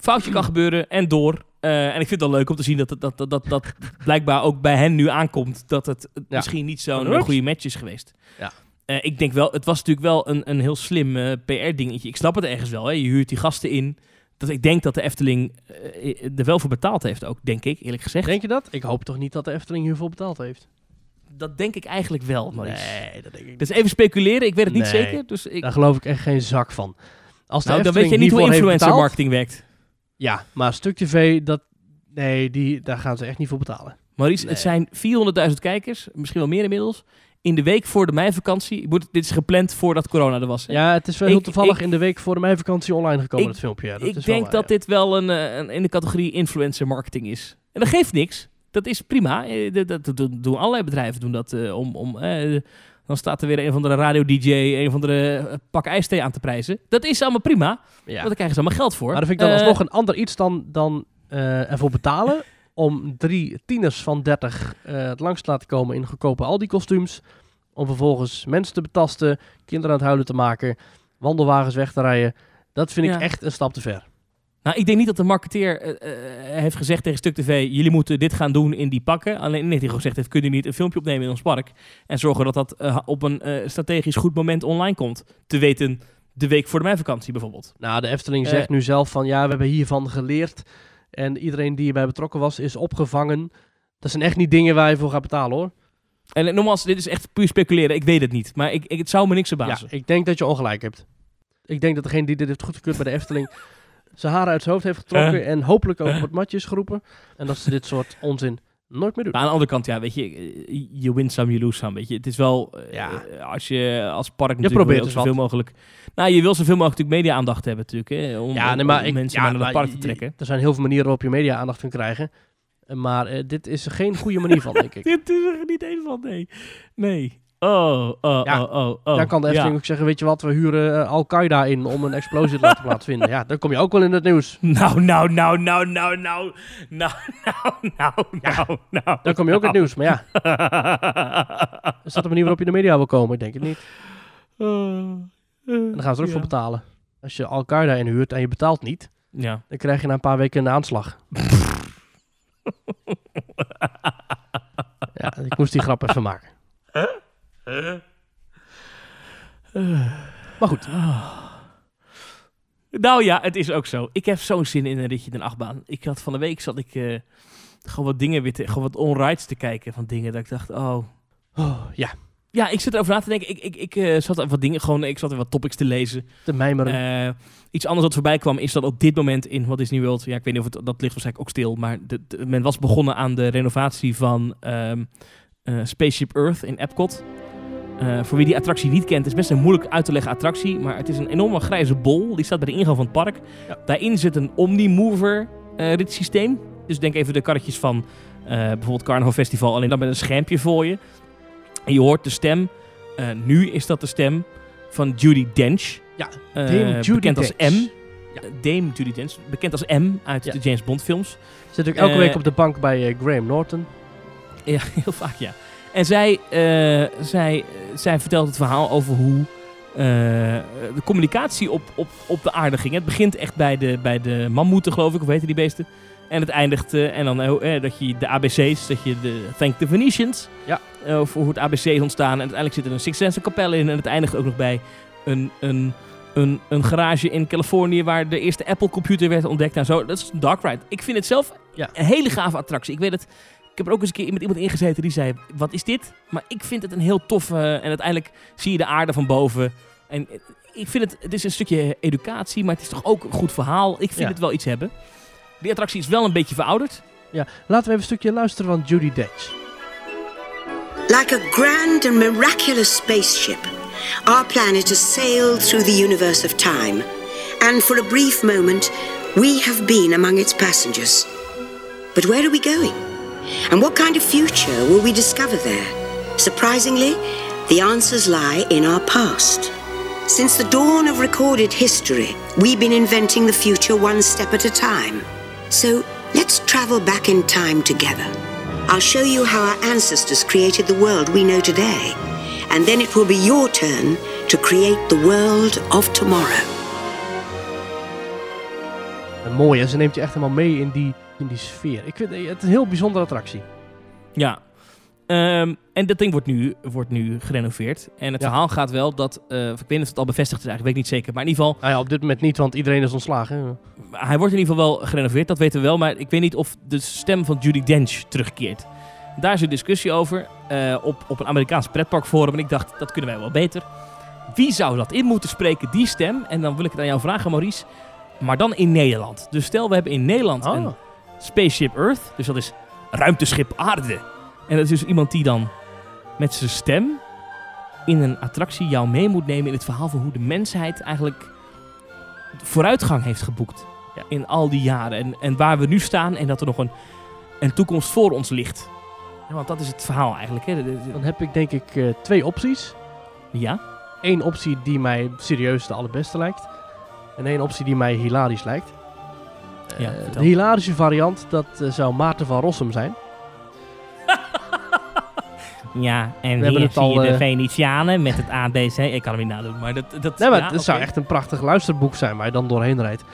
Foutje kan gebeuren en door. Eh, en ik vind het wel leuk om te zien dat dat, dat, dat, dat <laughs> blijkbaar ook bij hen nu aankomt. Dat het Ja. misschien niet zo'n goede match is geweest. Ja. Eh, ik denk wel, het was natuurlijk wel een, een heel slim eh, PR-dingetje. Ik snap het ergens wel. Hè. Je huurt die gasten in. Dat ik denk dat de Efteling er wel voor betaald heeft ook, denk ik, eerlijk gezegd. Denk je dat? Ik hoop toch niet dat de Efteling hiervoor betaald heeft? Dat denk ik eigenlijk wel, Maurice. Nee, dat denk ik niet. Dus even speculeren, ik weet het niet zeker. Dus ik, Daar geloof ik echt geen zak van. Als de nou, dan weet je niet hoe influencer marketing werkt. Ja, maar Stuk TV, dat... Nee, die, daar gaan ze echt niet voor betalen. Maurice, Nee. het zijn 400.000 kijkers, misschien wel meer inmiddels. In de week voor de meivakantie. Ik moet, dit is gepland voordat corona er was. hè? Ja, het is wel heel toevallig ik- in de week voor de meivakantie online gekomen, Ik- het filmpje. Ja, dat ik is wel denk dat ja. dit wel een, eh, een, in de categorie influencer marketing is. En dat geeft niks. Dat is prima. Eh, Dat, dat, dat doen- allerlei bedrijven doen dat eh, om... om dan staat er weer een van de radio-dj, een van de eh, pak ijsthee aan te prijzen. Dat is allemaal prima, Ja. want daar krijgen ze allemaal geld voor. Maar dat vind ik dan Eh, alsnog een ander iets dan, dan eh, ervoor betalen <laughs> om drie tieners van 30 eh, het langs te laten komen in goedkope Aldi-kostuums. Om vervolgens mensen te betasten, kinderen aan het huilen te maken, wandelwagens weg te rijden. Dat vind Ja. ik echt een stap te ver. Nou, ik denk niet dat de marketeer eh, eh, heeft gezegd tegen Stuk TV... jullie moeten dit gaan doen in die pakken. Alleen net hij gezegd heeft... kunnen jullie niet een filmpje opnemen in ons park... en zorgen dat dat eh, op een strategisch goed moment online komt. Te weten de week voor de meivakantie bijvoorbeeld. Nou, de Efteling zegt nu zelf van ja, we hebben hiervan geleerd. En iedereen die erbij betrokken was, is opgevangen. Dat zijn echt niet dingen waar je voor gaat betalen hoor. En nogmaals, dit is echt puur speculeren. Ik weet het niet. Maar ik, ik, het zou me niks Ja, verbazen. ik denk dat je ongelijk hebt. Ik denk dat degene die dit heeft goedgekeurd bij de Efteling <laughs> zijn haren uit zijn hoofd heeft getrokken en hopelijk ook op het matje is geroepen. En dat ze dit soort onzin nooit meer doen. Maar aan de andere kant, ja, weet je, eh, je win some, you lose some, weet je. Het is wel, eh, Ja. als je als park natuurlijk probeert je dus zoveel wat. mogelijk... Nou, je wil zoveel mogelijk natuurlijk media-aandacht hebben natuurlijk, hè, om, ja, nee, maar om ik, mensen ja, naar het park te je- trekken. Er zijn heel veel manieren waarop je media aandacht kunt krijgen. Eh, Maar eh, dit is er geen goede manier van, denk ik. <laughs> Dit is er niet één van, nee. Nee. Oh, oh, Ja, oh, oh, oh. Dan kan de Efteling Ja. ook zeggen, weet je wat, we huren eh, Al-Qaeda in om een explosie te laten <laughs> plaatsvinden. Ja, dan kom je ook wel in het nieuws. Nou, nou, nou, nou, nou, nou, nou, nou, nou, nou, nou. Dan kom je ook in het nieuws. Maar ja, is dat de manier waarop je in de media wil komen? Ik denk het niet. En dan gaan ze er ook voor betalen. Als je Al-Qaeda inhuurt en je betaalt niet, Ja. dan krijg je na een paar weken een aanslag. <laughs> ja, ik moest die grap even maken. Maar goed, Nou ja, het is ook zo. Ik heb zo'n zin in een ritje in een achtbaan. Ik had van de week zat ik eh, gewoon wat dingen weer te, gewoon wat onrides te kijken van dingen dat ik dacht, oh. oh, ja, Ja, ik zit erover na te denken. Ik, ik, ik eh, zat er wat dingen, gewoon, ik zat er wat topics te lezen. de mijmeren. Eh, iets anders wat voorbij kwam is dat op dit moment in Walt Disney World, ja, ik weet niet of het, dat ligt waarschijnlijk ook stil, maar de, de- men was begonnen aan de renovatie van eh, Spaceship Earth in Epcot. Eh, voor wie die attractie niet kent, het is best een moeilijk uit te leggen attractie, maar het is een enorme grijze bol. Die staat bij de ingang van het park. Ja. Daarin zit een Omnimover eh ritssysteem. Dus denk even de karretjes van eh, bijvoorbeeld Carnival Festival, alleen dan met een schermpje voor je. En je hoort de stem. eh, nu is dat de stem van Judy Dench. Ja, Dame bekend als. M. Ja. Dame Judy Dench, bekend als M uit Ja. de James Bond films. Zit ook elke week op de bank bij eh, Graham Norton. Ja, <laughs> heel vaak ja. En zij, eh, zij, zij vertelt het verhaal over hoe eh, de communicatie op, op, op de aarde ging. Het begint echt bij de, bij de mammoeten, geloof ik, of weten die beesten. En het eindigt, eh, en dan dat je de ABC's, dat je de Thank the Venetians, Ja. voor hoe het ABC is ontstaan. En uiteindelijk zit er een Six Sense kapel in. En het eindigt ook nog bij een, een, een, een garage in Californië waar de eerste Apple computer werd ontdekt. En zo. Dat is een dark ride. Ik vind het zelf Ja. een hele gave attractie. Ik weet het, heb er ook eens een keer met iemand ingezeten die zei, wat is dit? Maar ik vind het een heel tof, eh, en uiteindelijk zie je de aarde van boven. En eh, ik vind het, het is een stukje educatie, maar het is toch ook een goed verhaal. Ik vind Ja. het wel iets hebben. Die attractie is wel een beetje verouderd. Laten we even een stukje luisteren van Judy Dench. Like a grand and miraculous spaceship, our planet has sailed through the universe of time. And for a brief moment, we have been among its passengers. But where are we going? And what kind of future will we discover there? Surprisingly, the answers lie in our past. Since the dawn of recorded history, we've been inventing the future one step at a time. So let's travel back in time together. I'll show you how our ancestors created the world we know today. And then it will be your turn to create the world of tomorrow. En mooi, hè? ze neemt je echt helemaal mee in die, in die sfeer. Ik vind het een heel bijzondere attractie. Ja. Ehm, en dat ding wordt nu, wordt nu gerenoveerd. En het Ja. verhaal gaat wel dat, eh, ik weet niet of het al bevestigd is eigenlijk, weet ik niet zeker. Maar in ieder geval, Nou ja, op dit moment niet, want iedereen is ontslagen. hij wordt in ieder geval wel gerenoveerd, dat weten we wel. Maar ik weet niet of de stem van Judy Dench terugkeert. Daar is een discussie over eh, op, op een Amerikaans pretparkforum. En ik dacht, dat kunnen wij wel beter. Wie zou dat in moeten spreken, die stem? En dan wil ik het aan jou vragen, Maurice. Maar dan in Nederland. Dus stel, we hebben in Nederland Oh. een Spaceship Earth. Dus dat is ruimteschip aarde. En dat is dus iemand die dan met zijn stem in een attractie jou mee moet nemen in het verhaal van hoe de mensheid eigenlijk vooruitgang heeft geboekt. Ja. In al die jaren. En, en waar we nu staan en dat er nog een, een toekomst voor ons ligt. Ja, want dat is het verhaal eigenlijk. Hè? Dan heb ik denk ik eh, twee opties. ja? Eén optie die mij serieus de allerbeste lijkt. En één optie die mij hilarisch lijkt. Ja, Eh, de hilarische variant, dat eh, zou Maarten van Rossum zijn. <laughs> Ja, en hebben hier het zie al, je de eh, Venetianen met het ABC. Ik kan hem niet nadoen, maar dat... dat Nee, maar ja, het zou echt een prachtig luisterboek zijn waar je dan doorheen rijdt.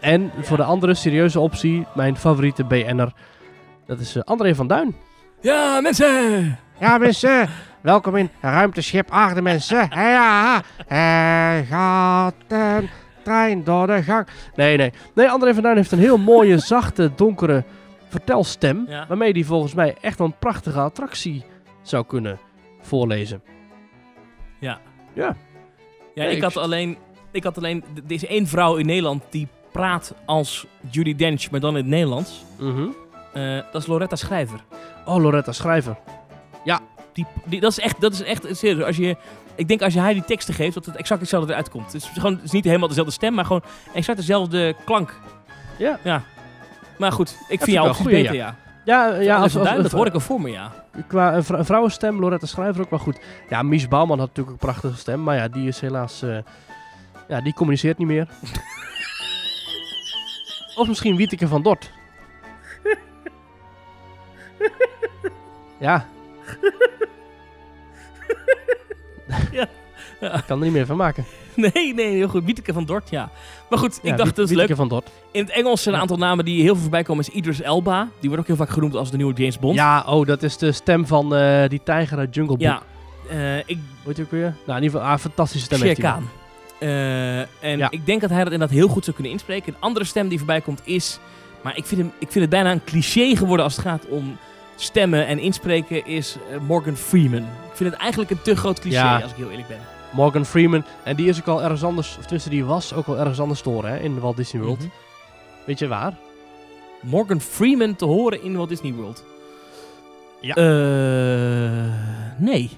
En voor de andere serieuze optie, mijn favoriete BN'er, dat is eh, André van Duin. Ja, mensen! Ja mensen, welkom in ruimteschip aarde mensen. Ja, gaat een trein door de gang. Nee, nee. Nee, André van Duin heeft een heel mooie, <laughs> zachte, donkere vertelstem. Ja. Waarmee hij volgens mij echt een prachtige attractie zou kunnen voorlezen. Ja. Ja. Ja, Nee, ik had alleen... Ik had alleen... Er is één vrouw in Nederland die praat als Judy Dench, maar dan in het Nederlands. Mhm. Eh, dat is Loretta Schrijver. Oh, Loretta Schrijver. Die, die, dat is echt, dat is echt serieus. Als je, ik denk als je haar die teksten geeft, dat het exact hetzelfde eruit komt. Het is, gewoon, het is niet helemaal dezelfde stem, maar gewoon exact dezelfde klank. Ja. Ja. Maar goed, ik vind jou opties goeie, beter, ja. Ja, ja als, als, als, dat hoor ik al voor me, ja. qua vrou- een vrouwenstem, Loretta Schrijver ook wel goed. Ja, Mies Bouwman had natuurlijk ook een prachtige stem. Maar ja, die is helaas... eh, ja, die communiceert niet meer. <laughs> of misschien Wieteke van Dort. ja. <laughs> <laughs> Ja. Ja. Ik kan er niet meer van maken. Nee, nee, heel goed. Wieteke van Dort, ja. Maar goed, Ja, ik dacht, dat is leuk. van Dort. In het Engels zijn een aantal namen die heel veel voorbij komen. Is Idris Elba. Die wordt ook heel vaak genoemd als de nieuwe James Bond. Ja, oh, dat is de stem van eh, die tijger uit Jungle Book. Ja. Eh, ik Weet je ook weer? Nou, in ieder geval, ah, fantastische stem Shere. Khan. Eh, en Ja. ik denk dat hij dat inderdaad heel goed zou kunnen inspreken. Een andere stem die voorbij komt is... Maar ik vind, hem, ik vind het bijna een cliché geworden als het gaat om stemmen en inspreken... is eh, Morgan Freeman. Ik vind het eigenlijk een te groot cliché, Ja. als ik heel eerlijk ben. Morgan Freeman. En die is ook al ergens anders, of tenminste die was ook al ergens anders te horen hè, in Walt Disney World. Mhm. Weet je waar? Morgan Freeman te horen in Walt Disney World. Ja. Eh, nee.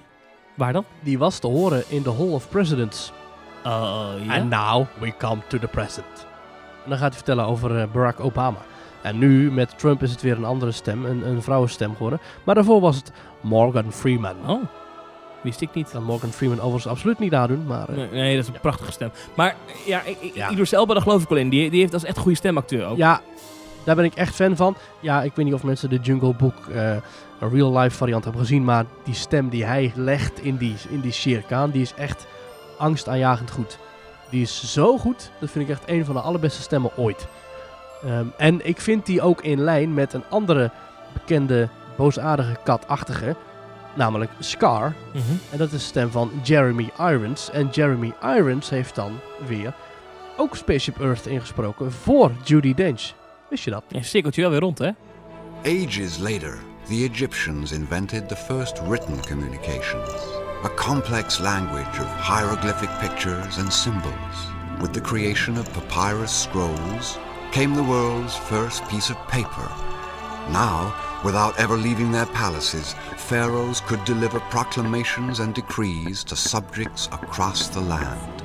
Waar dan? Die was te horen in the Hall of Presidents. Oh, ja. And now we come to the present. En dan gaat hij vertellen over eh, Barack Obama. En nu met Trump is het weer een andere stem, een, een vrouwenstem geworden. Maar daarvoor was het Morgan Freeman. Oh, wist ik niet. Kan Morgan Freeman overigens absoluut niet nadoen, maar... eh, Nee, nee, dat is een prachtige stem. Maar ja, ik, Ja. Idris Elba, daar geloof ik wel in. Die, die heeft als echt goede stemacteur ook. Ja, daar ben ik echt fan van. Ja, ik weet niet of mensen de Jungle Book eh, een real-life variant hebben gezien, maar die stem die hij legt in die, in die Shere Khan, die is echt angstaanjagend goed. Die is zo goed, dat vind ik echt een van de allerbeste stemmen ooit. Ehm, en ik vind die ook in lijn met een andere bekende boosaardige katachtige, namelijk Scar. Mhm. En dat is de stem van Jeremy Irons. En Jeremy Irons heeft dan weer ook Spaceship Earth ingesproken voor Judy Dench. Wist je dat? Ja, cirkelt je wel weer rond, hè? Ages later, the Egyptians invented the first written communications, a complex language of hieroglyphic pictures and symbols. With the creation of papyrus scrolls came the world's first piece of paper. Now, without ever leaving their palaces, pharaohs could deliver proclamations and decrees to subjects across the land.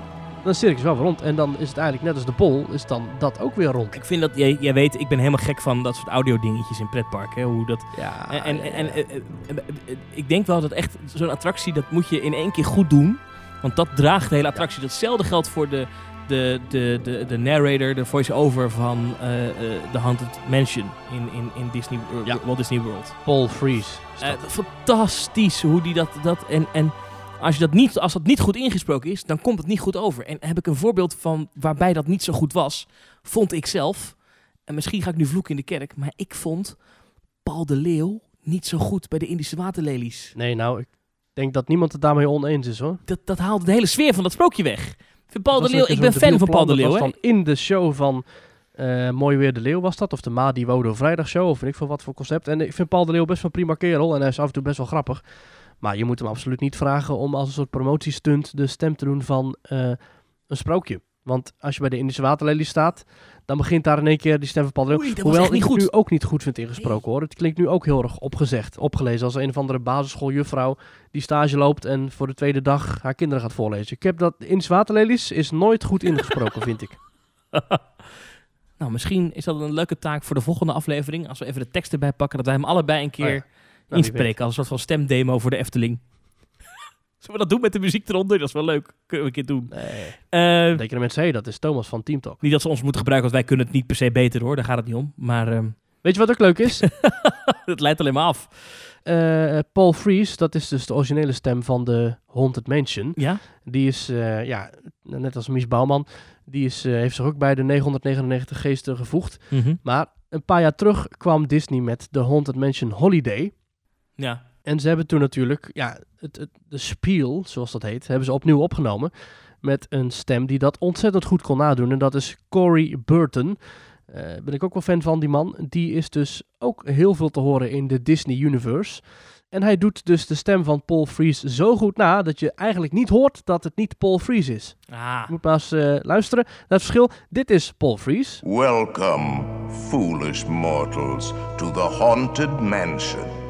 Dan is het circus wel weer rond. En dan is het eigenlijk net als de bol, is dan dat ook weer rond. Ik vind dat, jij, jij weet, ik ben helemaal gek van dat soort audio-dingetjes in pretparken. Hoe dat... Ja, En, en, en, eh, eh, eh, eh, ik denk wel dat echt zo'n attractie, dat moet je in één keer goed doen. Want dat draagt de hele attractie. Datzelfde geldt voor de, de, de, de, de narrator, de voice-over van eh, The Haunted Mansion in, in, in Disney, Ja. Walt Disney World. Paul Freeze. is Eh, fantastisch hoe die dat. dat en, en als, je dat niet, als dat niet goed ingesproken is, dan komt het niet goed over. En heb ik een voorbeeld van waarbij dat niet zo goed was, vond ik zelf. En misschien ga ik nu vloeken in de kerk, maar ik vond Paul de Leeuw niet zo goed bij de Indische waterlelies. Nee, nou, ik denk dat niemand het daarmee oneens is hoor. Dat, dat haalde de hele sfeer van dat sprookje weg. Vind Paul de Leeuw, ik ben fan van Paul de. Leeuw. Dan in de show van eh, Mooi Weer de Leeuw was dat. Of de Ma die Wodo Vrijdag show. Of weet ik veel wat voor concept. En ik vind Paul de Leeuw best wel een prima kerel. En hij is af en toe best wel grappig. Maar je moet hem absoluut niet vragen om als een soort promotiestunt de stem te doen van eh, een sprookje. Want als je bij de Indische Waterlelie staat, dan begint daar in één keer die stem van Paul de Leeuw. Oei, dat was Hoewel niet ik het goed. nu ook niet goed vind ingesproken hoor. Het klinkt nu ook heel erg opgezegd, opgelezen. Als een of andere basisschooljuffrouw die stage loopt en voor de tweede dag haar kinderen gaat voorlezen. Ik heb dat, Indische Waterlelies is nooit goed ingesproken, vind ik. <laughs> nou, misschien is dat een leuke taak voor de volgende aflevering. Als we even de tekst erbij pakken, dat wij hem allebei een keer Oh ja. Nou, inspreken. Als een soort van stemdemo voor de Efteling. Zullen we dat doen met de muziek eronder? Dat is wel leuk. Kunnen we een keer doen. Nee. Eh, Dan denken de mensen, hé, dat is Thomas van Team Talk. niet dat ze ons moeten gebruiken, want wij kunnen het niet per se beter hoor. Daar gaat het niet om. Maar ehm, <laughs> Weet je wat ook leuk is? <laughs> het leidt alleen maar af. Eh, Paul Frees, dat is dus de originele stem van de Haunted Mansion. Ja? Die is, eh, ja, net als Mies Bouwman, die is, eh, heeft zich ook bij de 999 geesten gevoegd. Mhm. Maar een paar jaar terug kwam Disney met de Haunted Mansion Holiday. Ja. En ze hebben toen natuurlijk, ja, het, het, de spiel, zoals dat heet, hebben ze opnieuw opgenomen. Met een stem die dat ontzettend goed kon nadoen. En dat is Corey Burton. Eh ben ik ook wel fan van, die man. Die is dus ook heel veel te horen in de Disney Universe. En hij doet dus de stem van Paul Frees zo goed na dat je eigenlijk niet hoort dat het niet Paul Frees is. Ah. Je moet maar eens eh, luisteren naar het verschil. Dit is Paul Frees. Welcome, foolish mortals, to the Haunted Mansion.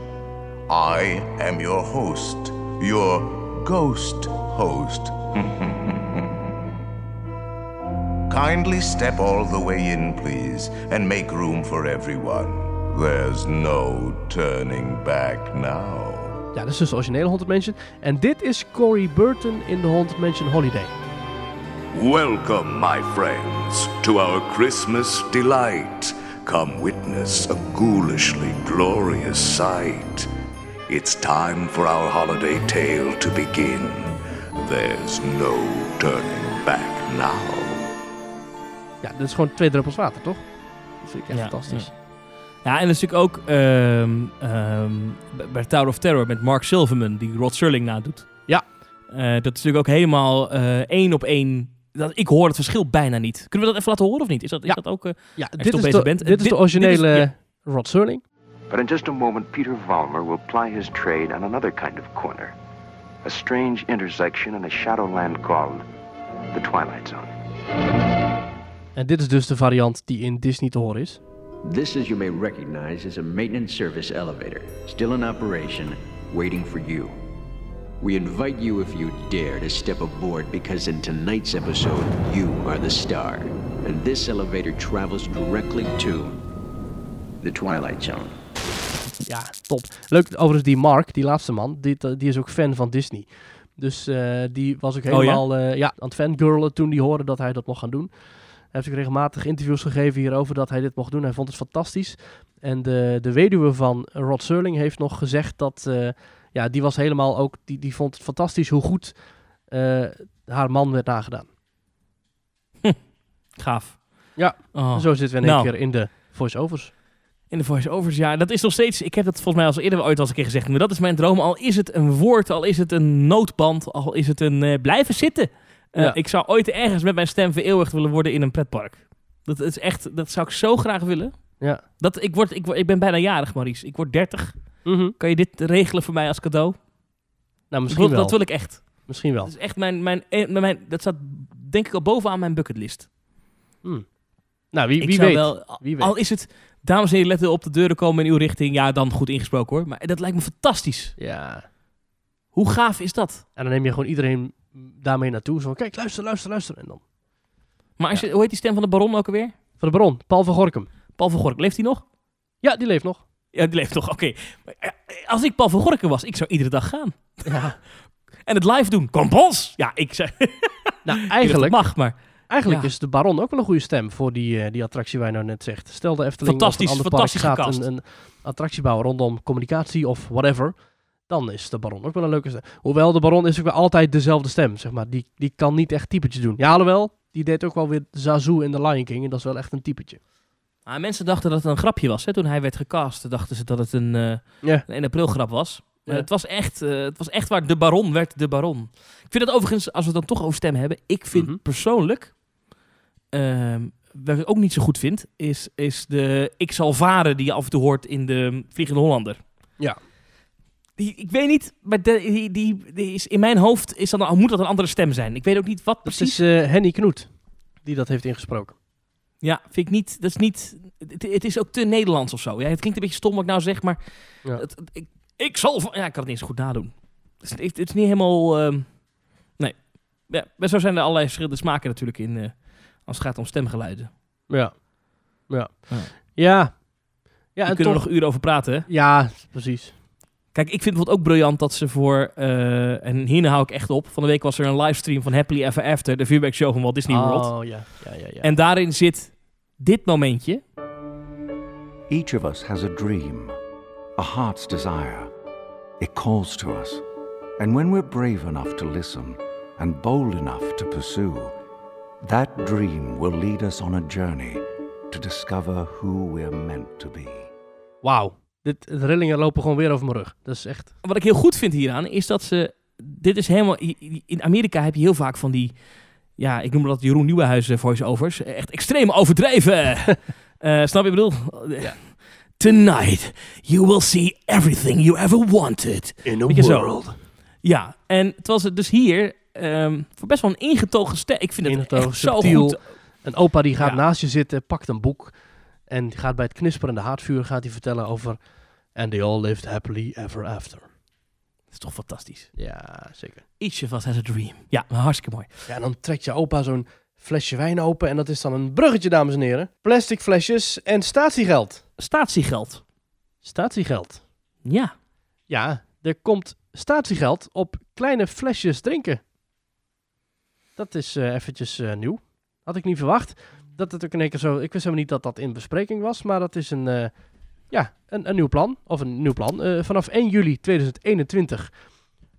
I am your host, your ghost host. <laughs> Kindly step all the way in, please, and make room for everyone. There's no turning back now. Ja, dat is dus de originele Haunted Mansion. En dit is Corey Burton in de Haunted Mansion Holiday. Welcome, my friends, to our Christmas delight. Come witness a ghoulishly glorious sight. It's time for our holiday tale to begin. There's no turning back now. Ja, dit is gewoon twee druppels water, toch? Dat vind ik echt Ja, fantastisch. Ja, en dat is natuurlijk ook ehm, ehm, bij Tower of Terror met Mark Silverman, die Rod Serling nadoet. Ja. Eh, dat is natuurlijk ook helemaal eh, één op één. Dat, ik hoor het verschil bijna niet. Kunnen we dat even laten horen of niet? Is dat, is Ja. dat ook... eh, Ja, dit is, bezig de, bent? dit is de originele dit is- Rod Serling. But in just a moment, Peter Vollmer will ply his trade on another kind of corner. A strange intersection in a shadowland called the Twilight Zone. En dit is dus de variant die in Disney te horen is. This, as you may recognize, is a maintenance service elevator, still in operation, waiting for you. We invite you, if you dare, to step aboard because in tonight's episode, you are the star. And this elevator travels directly to the Twilight Zone. Ja, top. Leuk, overigens die Mark, die laatste man, die, die is ook fan van Disney. Dus eh, die was ook Oh ja? helemaal eh, ja, aan het fangirlen toen die hoorde dat hij dat mocht gaan doen. Hij heeft ook regelmatig interviews gegeven hierover dat hij dit mocht doen. Hij vond het fantastisch. En de, de weduwe van Rod Serling heeft nog gezegd dat... eh, ja, die was helemaal ook... Die, die vond het fantastisch hoe goed eh, haar man werd nagedaan. Gaaf. Ja, Oh. zo zitten we in één Nou. keer in de voice-overs. In de voice-overs, ja, dat is nog steeds... Ik heb dat volgens mij al eerder ooit al eens een keer gezegd. Maar dat is mijn droom. Al is het een woord, al is het een noodband, al is het een eh, blijven zitten. Eh, Ja. Ik zou ooit ergens met mijn stem vereeuwigd willen worden in een pretpark. Dat is echt... Dat zou ik zo graag willen. Ja. Dat, ik, word, ik, word- ik ben bijna jarig, Maurice. Ik word 30. Mhm. Kan je dit regelen voor mij als cadeau? Nou, misschien wil, wel. dat wil ik echt. Misschien wel. Dat is echt mijn, mijn, eh, mijn... Dat staat denk ik al bovenaan mijn bucketlist. Hmm. Nou, wie, weet. wel- wie weet. Al is het, dames en heren, letten op de deuren komen in uw richting. Ja, dan goed ingesproken hoor. Maar dat lijkt me fantastisch. Ja. Hoe gaaf is dat? En dan neem je gewoon iedereen daarmee naartoe. Zo van, kijk, luister, luister, luister. En dan. Maar als je, hoe heet die stem van de baron ook alweer? Van de Baron, Paul van Gorkum. Paul van Gorkum, leeft hij nog? Ja, die leeft nog. Ja, die leeft nog, oké. Als ik Paul van Gorkum was, ik zou iedere dag gaan. Ja. <laughs> En het live doen. Compons! Ja, ik zei... Nou, <laughs> eigenlijk, mag, maar... eigenlijk Ja. is de Baron ook wel een goede stem voor die, eh, die attractie waar je nou net zegt. Stel de Efteling Fantastisch, of een fantastisch gaat een, een attractie bouwen rondom communicatie of whatever. Dan is de Baron ook wel een leuke stem. Hoewel de Baron is ook wel altijd dezelfde stem, zeg maar. Die, die kan niet echt typetjes doen. Ja, alhoewel, die deed ook wel weer Zazu in The Lion King. En dat is wel echt een typetje. Ah, mensen dachten dat het een grapje was. Hè? Toen hij werd gecast, dachten ze dat het een, Ja. een 1 april grap was. Het, was echt, eh, het was echt waar de baron werd de baron. Ik vind het overigens, als we het dan toch over stem hebben, ik vind Mhm. persoonlijk, ehm, wat ik ook niet zo goed vind, is, is de ik zal varen die je af en toe hoort in de Vliegende Hollander. Ja. Die, ik weet niet, maar de, die, die, die is, in mijn hoofd is dat, moet dat een andere stem zijn. Ik weet ook niet wat Dat precies. is eh, Henny Knoet die dat heeft ingesproken. Ja, vind ik niet. Dat is niet. Het, het is ook te Nederlands of zo. Ja, het klinkt een beetje stom wat ik nou zeg, maar. Ja. Het, ik, ik zal. Ja, ik kan het niet eens goed nadoen. Het is, het, het is niet helemaal. ehm, nee. Ja, maar zo zijn er allerlei verschillende smaken natuurlijk in. eh, als het gaat om stemgeluiden. Ja. Ja. Ja. Ja. Ja, Daar en kunnen toch... we nog uren over praten. Hè? Ja, precies. Kijk, ik vind het bijvoorbeeld ook briljant dat ze voor. eh, en hier hou ik echt op. Van de week was er een livestream van Happily Ever After, de vuurwerkshow van Walt Disney World. Oh, ja. Ja, ja, ja. En daarin zit dit momentje. Each of us has a dream, a heart's desire. It calls to us. And when we're brave enough to listen and bold enough to pursue, that dream will lead us on a journey to discover who we're meant to be. Wauw. Dit, de rillingen lopen gewoon weer over mijn rug. Dat is echt... wat ik heel goed vind hieraan, is dat ze... Dit is helemaal... In Amerika heb je heel vaak van die... Ja, ik noem dat Jeroen Nieuwenhuizen voice-overs. Echt extreem overdreven. <laughs> Eh, snap je wat ik bedoel? Tonight, you will see everything you ever wanted. In a zo? world. Ja, en terwijl ze dus hier... ehm, voor best wel een ingetogen stem... Ik vind het echt zo goed. Een opa die gaat Ja. naast je zitten, pakt een boek. En die gaat bij het knisperende haardvuur gaat hij vertellen over... And they all lived happily ever after. Dat is toch fantastisch. Ja, zeker. Each of us has a dream. Ja, hartstikke mooi. Ja, en dan trekt je opa zo'n flesje wijn open en dat is dan een bruggetje, dames en heren. Plastic flesjes en statiegeld. Statiegeld. Statiegeld. Ja. Ja, er komt statiegeld op kleine flesjes drinken. Dat is eh, eventjes eh, nieuw. Had ik niet verwacht. Dat het ook in één keer zo... Ik wist helemaal niet dat dat in bespreking was, maar dat is een, eh, ja, een, een nieuw plan. Of een nieuw plan. Vanaf 1 juli 2021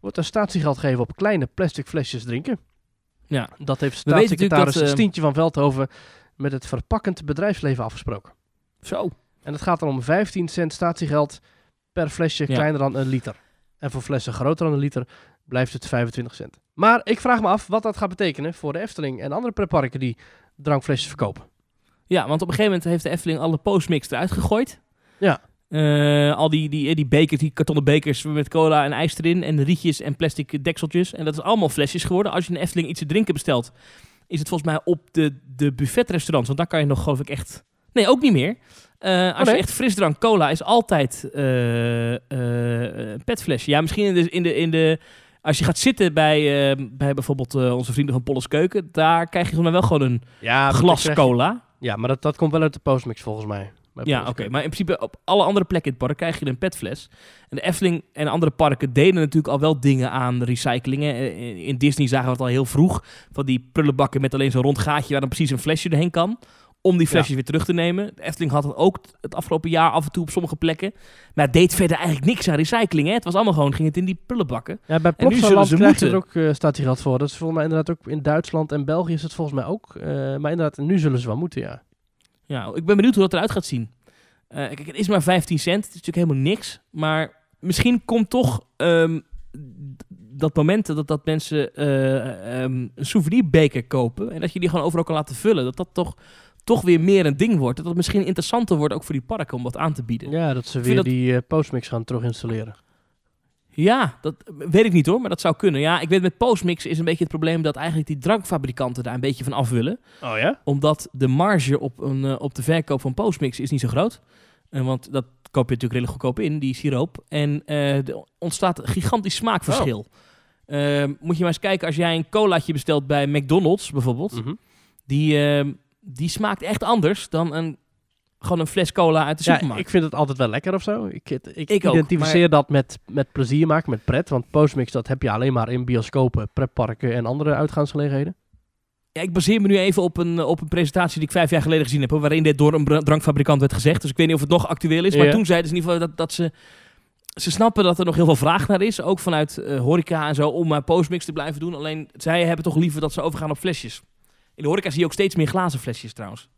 wordt er statiegeld gegeven op kleine plastic flesjes drinken. Ja. Dat heeft staatssecretaris dat, Stientje van Veldhoven met het verpakkend bedrijfsleven afgesproken. Zo. En het gaat dan om 15 cent statiegeld per flesje Ja. kleiner dan een liter. En voor flessen groter dan een liter blijft het 25 cent. Maar ik vraag me af wat dat gaat betekenen voor de Efteling en andere pretparken die drankflesjes verkopen. Ja, want op een gegeven moment heeft de Efteling alle postmix eruit gegooid. Ja. Eh, al die, die, die bekers, die kartonnen bekers met cola en ijs erin. En rietjes en plastic dekseltjes. En dat is allemaal flesjes geworden. Als je de Efteling iets te drinken bestelt, is het volgens mij op de, de buffetrestaurants. Want daar kan je nog geloof ik echt... Nee, ook niet meer. Eh, als nee? je echt frisdrank, cola is altijd eh, eh, een petflesje. Ja, misschien in de, in de, in de... Als je gaat zitten bij, eh, bij bijvoorbeeld eh, onze vrienden van Polles Keuken, daar krijg je volgens mij wel gewoon een Ja, glas dan je- cola. Ja, maar dat, dat komt wel uit de postmix volgens mij. Ja, oké. Maar in principe op alle andere plekken in het park krijg je een petfles. En de Efteling en andere parken deden natuurlijk al wel dingen aan recyclingen. Eh, In in Disney zagen we het al heel vroeg. Van die prullenbakken met alleen zo'n rond gaatje waar dan precies een flesje erheen kan. Om die flesjes weer terug te nemen. De Efteling had het ook het afgelopen jaar af en toe op sommige plekken. Maar het deed verder eigenlijk niks aan recycling. Hè? Het was allemaal gewoon, ging het in die prullenbakken. Ja, bij Plopsaland ze je er moeten. ook uh, statiegeld voor. Dat is volgens mij inderdaad ook in Duitsland en België is het volgens mij ook. Eh, maar inderdaad, nu zullen ze wel moeten, ja. Ja, ik ben benieuwd hoe dat eruit gaat zien. Eh, kijk, het is maar 15 cent. Het is natuurlijk helemaal niks. Maar misschien komt toch ehm, dat moment dat, dat mensen eh, ehm, een souvenirbeker kopen... en dat je die gewoon overal kan laten vullen. Dat dat toch, toch weer meer een ding wordt. Dat dat misschien interessanter wordt ook voor die parken om wat aan te bieden. Ja, dat ze weer dat- die eh, postmix gaan terug installeren. Ja, dat weet ik niet hoor, maar dat zou kunnen. Ja, ik weet met postmix is een beetje het probleem dat eigenlijk die drankfabrikanten daar een beetje van af willen. Oh ja? Omdat de marge op, een, eh, op de verkoop van postmix is niet zo groot. Eh, want dat koop je natuurlijk redelijk goedkoop in, die siroop. En er ontstaat een gigantisch smaakverschil. Eh, moet je maar eens kijken, als jij een colaatje bestelt bij McDonald's bijvoorbeeld. Mhm. die, eh, die smaakt echt anders dan een, gewoon een fles cola uit de Ja, supermarkt. ik vind het altijd wel lekker of zo. Ik, ik, ik ook, identificeer maar- dat met, met plezier maken, met pret. Want postmix, dat heb je alleen maar in bioscopen, pretparken en andere uitgaansgelegenheden. Ja, ik baseer me nu even op een, op een presentatie die ik vijf jaar geleden gezien heb. hoor, Waarin dit door een drankfabrikant werd gezegd. Dus ik weet niet of het nog actueel is. Maar Ja. toen zeiden ze in ieder geval dat, dat ze... Ze snappen dat er nog heel veel vraag naar is. Ook vanuit eh, horeca en zo. Om maar postmix te blijven doen. Alleen zij hebben toch liever dat ze overgaan op flesjes. In de horeca zie je ook steeds meer glazen flesjes trouwens.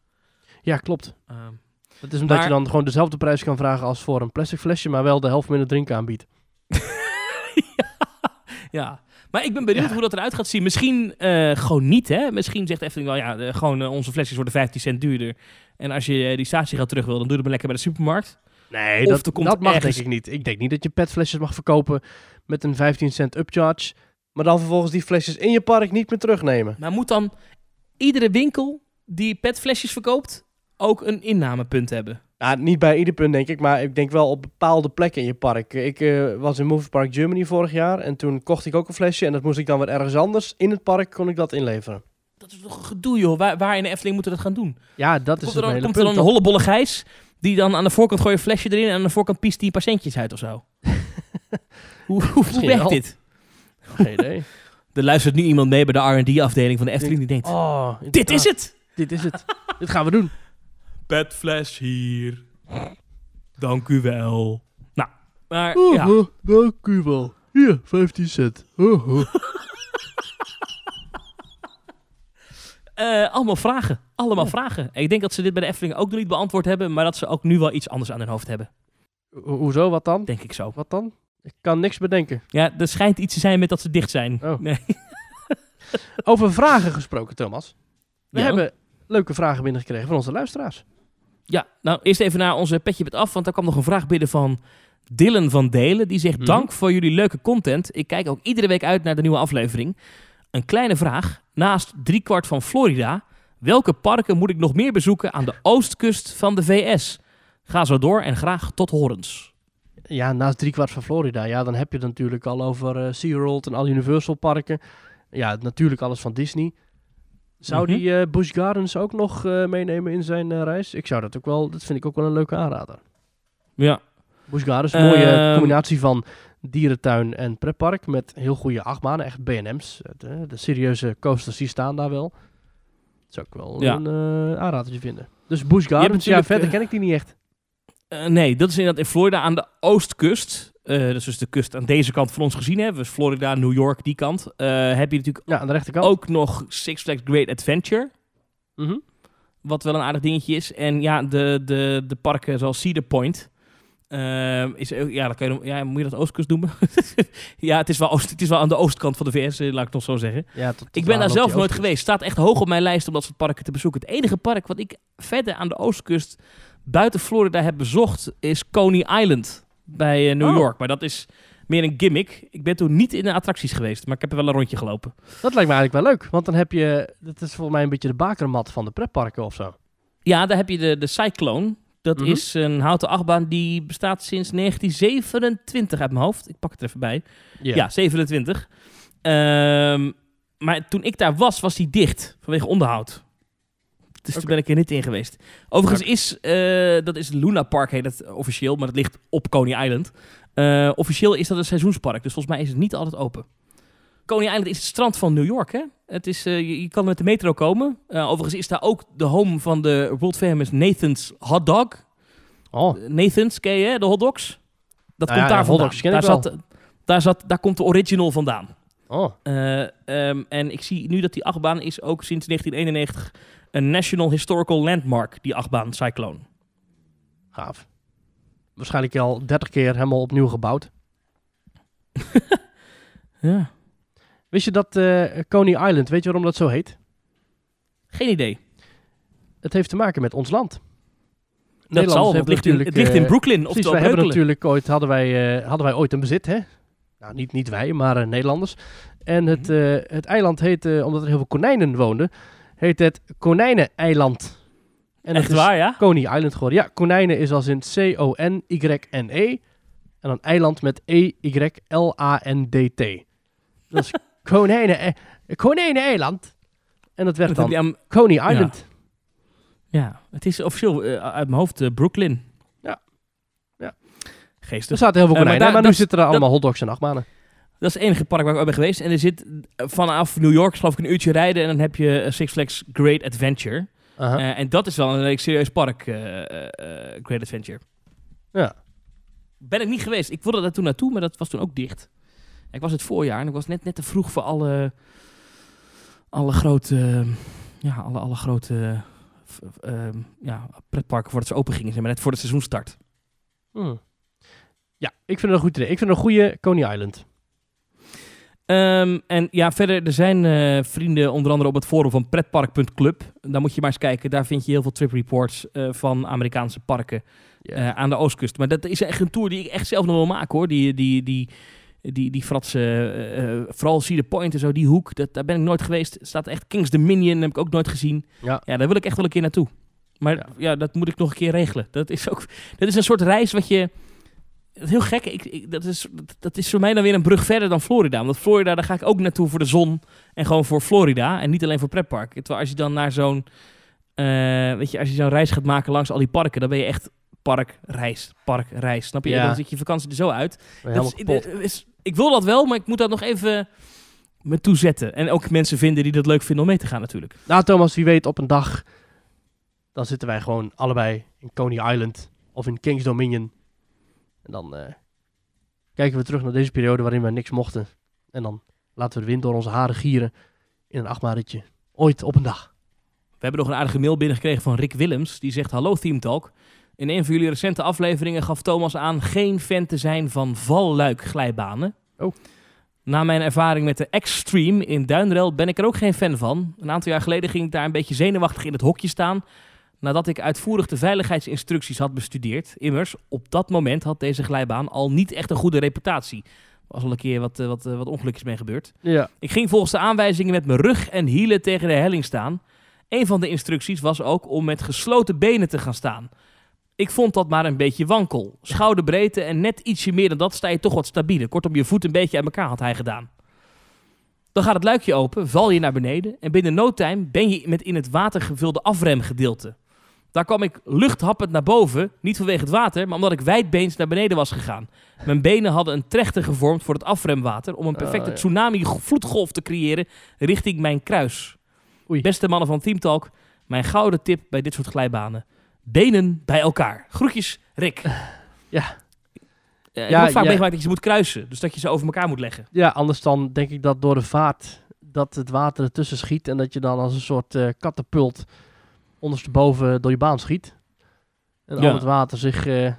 Ja, klopt. Ehm, Dat is omdat maar- je dan gewoon dezelfde prijs kan vragen als voor een plastic flesje, maar wel de helft minder drinken aanbiedt. <laughs> Ja, maar ik ben benieuwd hoe dat eruit gaat zien. Misschien eh, gewoon niet, hè? Misschien zegt Efteling wel, ja, eh, gewoon eh, onze flesjes worden 15 cent duurder. En als je die statiegeld terug wil, dan doe het maar lekker bij de supermarkt. Nee, Of dat, dat mag ergens- denk ik niet. Ik denk niet dat je petflesjes mag verkopen met een 15 cent upcharge, maar dan vervolgens die flesjes in je park niet meer terugnemen. Maar moet dan iedere winkel die petflesjes verkoopt ook een innamepunt hebben? Ja, niet bij ieder punt denk ik, maar ik denk wel op bepaalde plekken in je park. Ik eh, was in Movie Park Germany vorig jaar en toen kocht ik ook een flesje en dat moest ik dan weer ergens anders. In het park kon ik dat inleveren. Dat is toch een gedoe, joh. Waar, waar in de Efteling moeten we dat gaan doen? Ja, dat is Komt het er dan, hele komt er dan een hollebolle gijs die dan aan de voorkant gooit een flesje erin en aan de voorkant piest die patiëntjes uit of zo? <laughs> hoe, hoe, werkt dit? Geen idee. <laughs> Er luistert nu iemand mee bij de R&D-afdeling van de Efteling die denkt... Oh, dit is het! Dit is het. <laughs> dit gaan we doen. Petfles hier. Dank u wel. Nou, maar Oh, ja. oh, dank u wel. Hier, 15 cent. Oh, oh. <laughs> Eh, allemaal vragen. Allemaal vragen. En ik denk dat ze dit bij de Efteling ook nog niet beantwoord hebben, maar dat ze ook nu wel iets anders aan hun hoofd hebben. Ho- hoezo, wat dan? Denk ik zo. Wat dan? Ik kan niks bedenken. Ja, er schijnt iets te zijn met dat ze dicht zijn. Oh. Nee. <laughs> Over vragen gesproken, Thomas. We Ja. hebben leuke vragen binnengekregen van onze luisteraars. Ja, nou eerst even naar onze petje met af, want daar kwam nog een vraag binnen van Dylan van Delen. Die zegt, Mhm. dank voor jullie leuke content. Ik kijk ook iedere week uit naar de nieuwe aflevering. Een kleine vraag. Naast driekwart van Florida, welke parken moet ik nog meer bezoeken aan de oostkust van de VS? Ga zo door en graag tot horens. Ja, naast driekwart van Florida. Ja, dan heb je het natuurlijk al over eh, SeaWorld en alle Universal parken. Ja, natuurlijk alles van Disney. Zou Mhm. die eh Busch Gardens ook nog eh, meenemen in zijn reis? Ik zou dat ook wel, dat vind ik ook wel een leuke aanrader. Ja. Busch Gardens, mooie Ehm, combinatie van dierentuin en pretpark met heel goede achtbanen, echt B&M's. De, de serieuze coasters die staan daar wel. Dat zou ik wel Ja. een aanradertje vinden. Dus Busch Gardens, ja, verder ken ik die niet echt. Eh, nee, dat is inderdaad in Florida aan de oostkust. Eh dat is dus de kust aan deze kant van ons gezien hebben. Dus Florida, New York, die kant. Eh, heb je natuurlijk Ja, aan de rechterkant. ook nog Six Flags Great Adventure. Mhm. Wat wel een aardig dingetje is. En ja, de, de, de parken zoals Cedar Point. eh, is, ook- ja, dan kan je, ja, moet je dat oostkust noemen? <laughs> ja, het is, wel oost, het is wel aan de oostkant van de VS, laat ik het nog zo zeggen. Ja, tot- tot ik ben daar zelf nooit oostkust. geweest. Staat echt hoog op mijn lijst om dat soort parken te bezoeken. Het enige park wat ik verder aan de oostkust buiten Florida heb bezocht is Coney Island bij eh, New Oh. York. Maar dat is meer een gimmick. Ik ben toen niet in de attracties geweest, maar ik heb er wel een rondje gelopen. Dat lijkt me eigenlijk wel leuk, want dan heb je, dat is volgens mij een beetje de bakermat van de pretparken of zo. Ja, daar heb je de, de Cyclone. Dat Mhm. is een houten achtbaan die bestaat sinds 1927 uit mijn hoofd. Ik pak het er even bij. Ja. Ja, 27. Ehm, maar toen ik daar was, was die dicht vanwege onderhoud. Dus toen ben ik er niet in geweest. Overigens is, eh, dat is Luna Park heet het officieel, maar dat ligt op Coney Island. Eh, officieel is dat een seizoenspark, dus volgens mij is het niet altijd open. Coney Island is het strand van New York, hè? Het is, eh, je, je kan met de metro komen. Overigens is daar ook de home van de world famous Nathan's Hot Dog. Oh. Nathan's, ken je, hè? de hotdogs? Dat Nou komt ja, daar vandaan. daar, zat, daar, zat, daar komt de original vandaan. Oh. Eh, ehm, en ik zie nu dat die achtbaan is ook sinds 1991 een National Historical Landmark, die achtbaan Cyclone. Gaaf. Waarschijnlijk al 30 keer helemaal opnieuw gebouwd. <laughs> Ja. Wist je dat eh, Coney Island, weet je waarom dat zo heet? Geen idee. Het heeft te maken met ons land. Dat zal, het ligt in- het ligt in eh, Brooklyn, precies, oftewel wij hebben natuurlijk ooit, hadden wij, eh, hadden wij ooit een bezit, hè? Nou, niet, niet wij, maar Nederlanders. En het, Mhm. het eiland heet, eh, omdat er heel veel konijnen woonden, heet het Konijneneiland. En Echt waar, ja? Coney Island geworden. Ja, konijnen is als in C-O-N-Y-N-E. En dan eiland met E E-Y-L-A-N-D-T. Dat is <laughs> konijnen, eh, konijneneiland. En dat werd Dat dan Coney Island. Ja, het is officieel eh, uit mijn hoofd eh, Brooklyn. Ja. Ja. Geestig. Er zaten heel veel konijnen, maar, daar- nu zitten er allemaal hotdogs en achtbanen. Dat is het enige park waar ik ooit ben geweest. En er zit eh, vanaf New York, geloof ik, een uurtje rijden. En dan heb je eh, Six Flags Great Adventure. Eh, en dat is wel een serieus park, Great Adventure. Ja. Ben ik niet geweest. Ik wilde daar toen naartoe, maar dat was toen ook dicht. Ik was het voorjaar en ik was net, net te vroeg voor alle, alle grote, ja, alle, alle grote ehm, ja, pretparken voordat ze open gingen. Zeg maar net voor het seizoen start. Hmm. Ja, ik vind het een goed idee. Ik vind het een goede Coney Island. Ehm, en ja, verder, er zijn eh, vrienden onder andere op het forum van pretpark.club. Daar moet je maar eens kijken. Daar vind je heel veel trip reports eh, van Amerikaanse parken eh, aan de oostkust. Maar dat is echt een tour die ik echt zelf nog wil maken hoor. Die, die, die, die, die fratse, vooral Cedar Point en zo, die hoek, dat, daar ben ik nooit geweest. Er staat echt Kings Dominion, heb ik ook nooit gezien. Ja. ja, daar wil ik echt wel een keer naartoe. Maar ja. dat moet ik nog een keer regelen. Dat is ook, dat is een soort reis wat je... Heel gek. Ik, ik- dat, is, dat, is voor mij dan weer een brug verder dan Florida. Want Florida, daar ga ik ook naartoe voor de zon. En gewoon voor Florida. En niet alleen voor pretpark. Terwijl als je dan naar zo'n... eh, weet je, als je zo'n reis gaat maken langs al die parken... dan ben je echt park, reis, park, reis. Snap je? Ja. Dan zit je vakantie er zo uit. Dat is- ik wil dat wel, maar ik moet dat nog even me toezetten. En ook mensen vinden die dat leuk vinden om mee te gaan natuurlijk. Nou, Thomas, wie weet op een dag. Dan zitten wij gewoon allebei in Coney Island of in Kings Dominion. En dan eh, kijken we terug naar deze periode waarin wij niks mochten. En dan laten we de wind door onze haren gieren in een achtmaritje. Ooit op een dag. We hebben nog een aardige mail binnengekregen van Rick Willems. Die zegt, hallo Team Talk. In een van jullie recente afleveringen gaf Thomas aan geen fan te zijn van valluikglijbanen. Oh. Na mijn ervaring met de Extreme in Duinrel ben ik er ook geen fan van. Een aantal jaar geleden ging ik daar een beetje zenuwachtig in het hokje staan. Nadat ik uitvoerig de veiligheidsinstructies had bestudeerd. Immers, op dat moment had deze glijbaan al niet echt een goede reputatie. Er was al een keer wat, eh, wat, eh, wat ongelukjes mee gebeurd. Ja. Ik ging volgens de aanwijzingen met mijn rug en hielen tegen de helling staan. Een van de instructies was ook om met gesloten benen te gaan staan. Ik vond dat maar een beetje wankel. Schouderbreedte en net ietsje meer dan dat sta je toch wat stabieler. Kortom, je voet een beetje uit elkaar had hij gedaan. Dan gaat het luikje open, val je naar beneden en binnen no time ben je met in het water gevulde afremgedeelte. Daar kwam ik luchthappend naar boven, niet vanwege het water, maar omdat ik wijdbeens naar beneden was gegaan. Mijn benen hadden een trechter gevormd voor het afremwater om een perfecte ja. tsunami-vloedgolf te creëren richting mijn kruis. Beste mannen van Team Talk, mijn gouden tip bij dit soort glijbanen. Benen bij elkaar. Groetjes, Rick. <laughs> Ja. Ik Ja, heb vaak ja. meegemaakt dat je ze moet kruisen, dus dat je ze over elkaar moet leggen. Ja, anders dan denk ik dat door de vaart dat het water ertussen schiet en dat je dan als een soort eh katapult ondersteboven door je baan schiet. En Ja. al het water zich eh,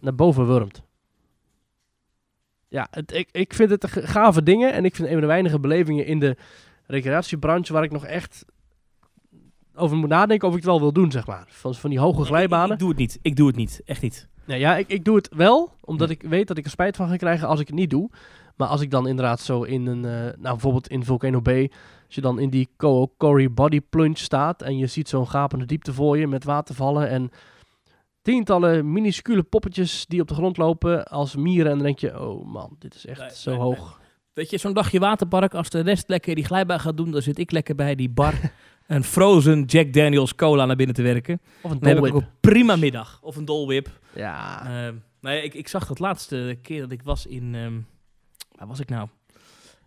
naar boven wurmt. Ja, het, ik, ik vind het gave dingen en ik vind een van de weinige belevingen in de recreatiebranche waar ik nog echt over moet nadenken of ik het wel wil doen, zeg maar. Van, van die hoge glijbanen. Ik doe het niet, ik doe het niet, echt niet. Nee, ja, ik, ik doe het wel, omdat ik weet dat ik er spijt van ga krijgen als ik het niet doe. Maar als ik dan inderdaad zo in een, eh, nou bijvoorbeeld in Volcano Bay, als je dan in die Cory Body Plunge staat en je ziet zo'n gapende diepte voor je met watervallen en tientallen minuscule poppetjes die op de grond lopen als mieren en dan denk je, oh man, dit is echt zo hoog. Weet je, zo'n dagje waterpark, als de rest lekker die glijbaan gaat doen, dan zit ik lekker bij die bar <laughs> een frozen Jack Daniels cola naar binnen te werken. Of een Dan heb ik Dol ook een prima middag. Of een dolwip. Ja. Ehm, nou ja, ik, ik zag dat laatste keer dat ik was in, ehm, waar was ik nou?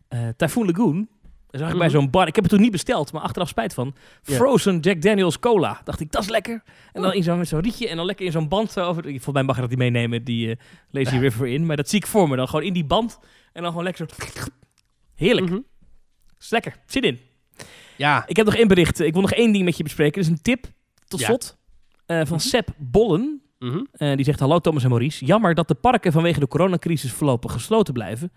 Eh Typhoon Lagoon. Daar zag ik bij Mhm. zo'n bar. Ik heb het toen niet besteld, maar achteraf spijt van. Frozen Jack Daniels cola. Dacht ik, dat is lekker. En dan in zo'n met zo'n rietje en dan lekker in zo'n band. Zo over, volgens mij mag je dat niet meenemen, die eh, Lazy River in. Maar dat zie ik voor me. Dan gewoon in die band. En dan gewoon lekker zo... Heerlijk. Is lekker. Zit in. Ja. Ik heb nog één bericht. Ik wil nog één ding met je bespreken. Dat is een tip tot Ja. slot. eh, van Sepp Bollen. Mhm. Eh, die zegt, hallo Thomas en Maurice. Jammer dat de parken vanwege de coronacrisis voorlopig gesloten blijven.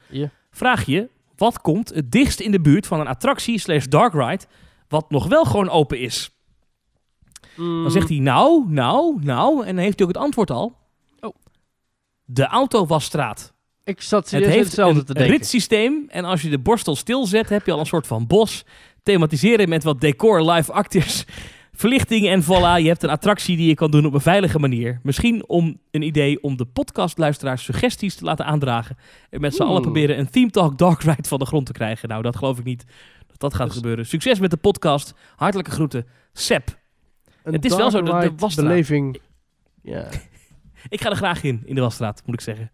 Vraag je, wat komt het dichtst in de buurt van een attractie slash dark ride... wat nog wel gewoon open is? Dan zegt hij, nou, nou, nou... en dan heeft hij ook het antwoord al. Oh. De Autowasstraat. Ik zat Het heeft hetzelfde een te denken. ritssysteem en als je de borstel stilzet, heb je al een soort van bos. Thematiseren met wat decor, live actors, verlichting en voilà. Je hebt een attractie die je kan doen op een veilige manier. Misschien om een idee om de podcastluisteraars suggesties te laten aandragen. En met z'n allen proberen een Theme Talk Dark Ride van de grond te krijgen. Nou, dat geloof ik niet dat dat gaat Dus- gebeuren. Succes met de podcast. Hartelijke groeten. Sep. Het is wel zo, de, de wasstraat. beleving. Ja. <laughs> Ik ga er graag in, in de wasstraat, moet ik zeggen.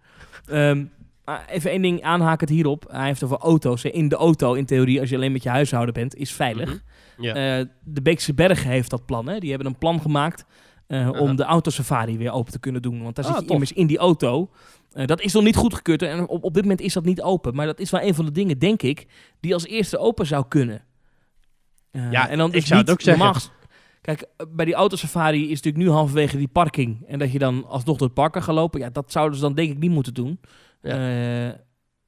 Ehm, maar even één ding aanhakend hierop. Hij heeft over auto's. In de auto, in theorie, als je alleen met je huishouden bent, is veilig. Mhm. Ja. Eh, de Beekse Bergen heeft dat plan. Hè. Die hebben een plan gemaakt eh, om de autosafari weer open te kunnen doen. Want daar Ah, zit je tof. immers in die auto. Eh, dat is nog niet goedgekeurd en op, op dit moment is dat niet open. Maar dat is wel een van de dingen, denk ik, die als eerste open zou kunnen. Ja, en dan ik dus zou het ook zeggen. normaal Kijk, bij die autosafari is natuurlijk nu halverwege die parking. En dat je dan alsnog door het park kan gaan lopen. Ja, dat zouden ze dan denk ik niet moeten doen.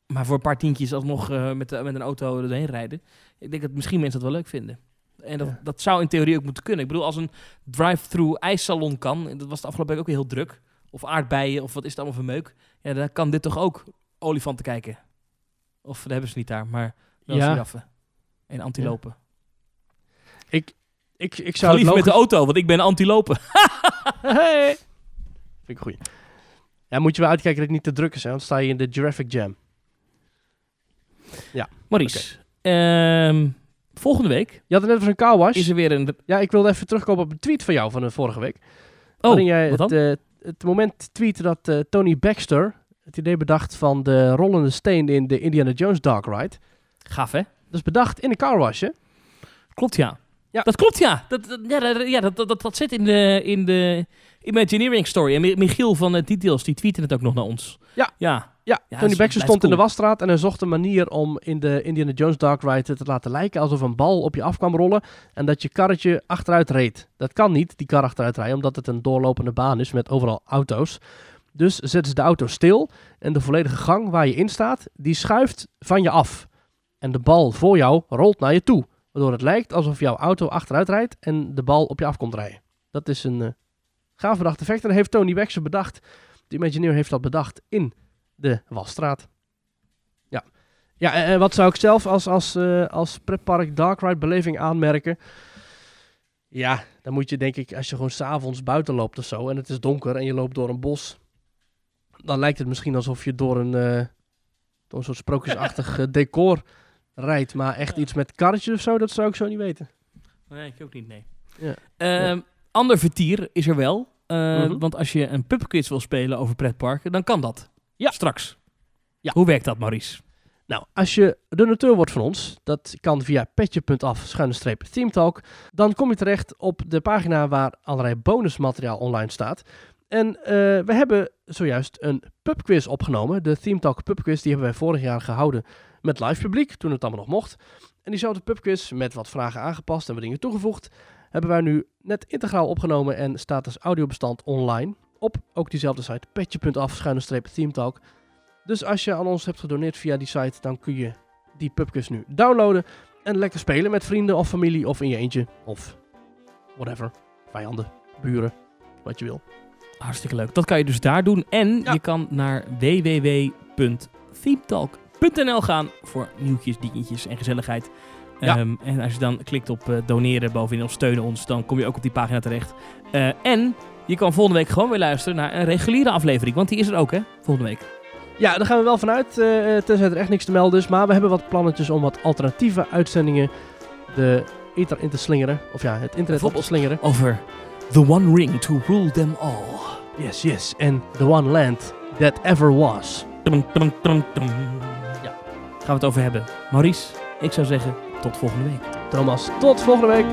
Maar voor een paar tientjes alsnog met, de- met een auto erheen rijden. Ik denk dat misschien mensen dat wel leuk vinden. En dat, dat zou in theorie ook moeten kunnen. Ik bedoel, als een drive-through ijssalon kan... en dat was de afgelopen week ook heel druk... of aardbeien, of wat is het allemaal voor meuk... ja, dan kan dit toch ook olifanten kijken. Of dat hebben ze niet daar, maar wel Ja. giraffen. En antilopen. Ik, ik, ik zou liever met de auto, want ik ben antilopen. <laughs> Hey. Vind ik goeie. Ja, moet je wel uitkijken dat het niet te druk is, hè? Want sta je in de Giraffic Jam. Ja. Maurice, ehm, volgende week... Je had het net over een car wash. Is er weer een... Ja, ik wilde even terugkomen op een tweet van jou van de vorige week. Oh, waarin jij wat het, eh, het moment tweette dat eh, Tony Baxter het idee bedacht van de rollende steen in de Indiana Jones Dark Ride. Gaaf, hè? Dat is bedacht in de car wash, hè? Klopt, ja. Ja. Dat klopt, ja. Dat, dat, ja, dat, ja, dat, dat, zit in de, in de Imagineering Story. En Mi- Michiel van uh, Details, die tweette het ook nog naar ons. Ja. Ja. Ja, Ja, Tony Baxter stond in de wasstraat en hij zocht een manier om in de Indiana Jones Dark Ride het te laten lijken alsof een bal op je af kwam rollen en dat je karretje achteruit reed. Dat kan niet, die kar achteruit rijden, omdat het een doorlopende baan is met overal auto's. Dus zetten ze de auto stil en de volledige gang waar je in staat, die schuift van je af. En de bal voor jou rolt naar je toe, waardoor het lijkt alsof jouw auto achteruit rijdt en de bal op je af komt rijden. Dat is een eh gaaf bedacht effect en dat heeft Tony Baxter bedacht. De Imagineer heeft dat bedacht in de Wasstraat. Ja, ja en, en wat zou ik zelf als, als, eh, als pretpark Dark Ride beleving aanmerken? Ja, dan moet je denk ik, als je gewoon s'avonds buiten loopt of zo en het is donker en je loopt door een bos, dan lijkt het misschien alsof je door een, eh, door een soort sprookjesachtig eh, decor rijdt. Maar echt iets met karretjes of zo, dat zou ik zo niet weten. Nee, ik ook niet, nee. Ja. Ehm, Ander vertier is er wel. Eh, Mhm. Want als je een pubquiz wil spelen over pretparken, dan kan dat. Ja. Straks. Ja. Hoe werkt dat, Maurice? Nou, als je donateur wordt van ons, dat kan via petje.af schuine streep themetalk, dan kom je terecht op de pagina waar allerlei bonusmateriaal online staat. En eh, we hebben zojuist een pubquiz opgenomen. De Themetalk pubquiz, die hebben wij vorig jaar gehouden met live publiek, toen het allemaal nog mocht. En diezelfde pubquiz, met wat vragen aangepast en wat dingen toegevoegd, hebben wij nu net integraal opgenomen en staat als audiobestand online op ook diezelfde site, petje.af schuine streep themetalk. Dus als je aan ons hebt gedoneerd via die site, dan kun je die pubquiz nu downloaden en lekker spelen met vrienden of familie of in je eentje of whatever. Vijanden, buren, wat je wil. Hartstikke leuk. Dat kan je dus daar doen. En je kan naar www.themetalk.nl gaan voor nieuwtjes, dingetjes en gezelligheid. Ja. Ehm, en als je dan klikt op eh, doneren bovenin of steunen ons, dan kom je ook op die pagina terecht. Eh, en je kan volgende week gewoon weer luisteren naar een reguliere aflevering, want die is er ook hè, volgende week. Ja, daar gaan we wel vanuit, eh tenzij er echt niks te melden is. Maar we hebben wat plannetjes om wat alternatieve uitzendingen de ether in te slingeren. Of ja, het internet op te slingeren. Over The One Ring to Rule Them All. Yes, yes. En The One Land That Ever Was. Ja. Gaan we het over hebben. Maurice, ik zou zeggen tot volgende week. Thomas, tot volgende week.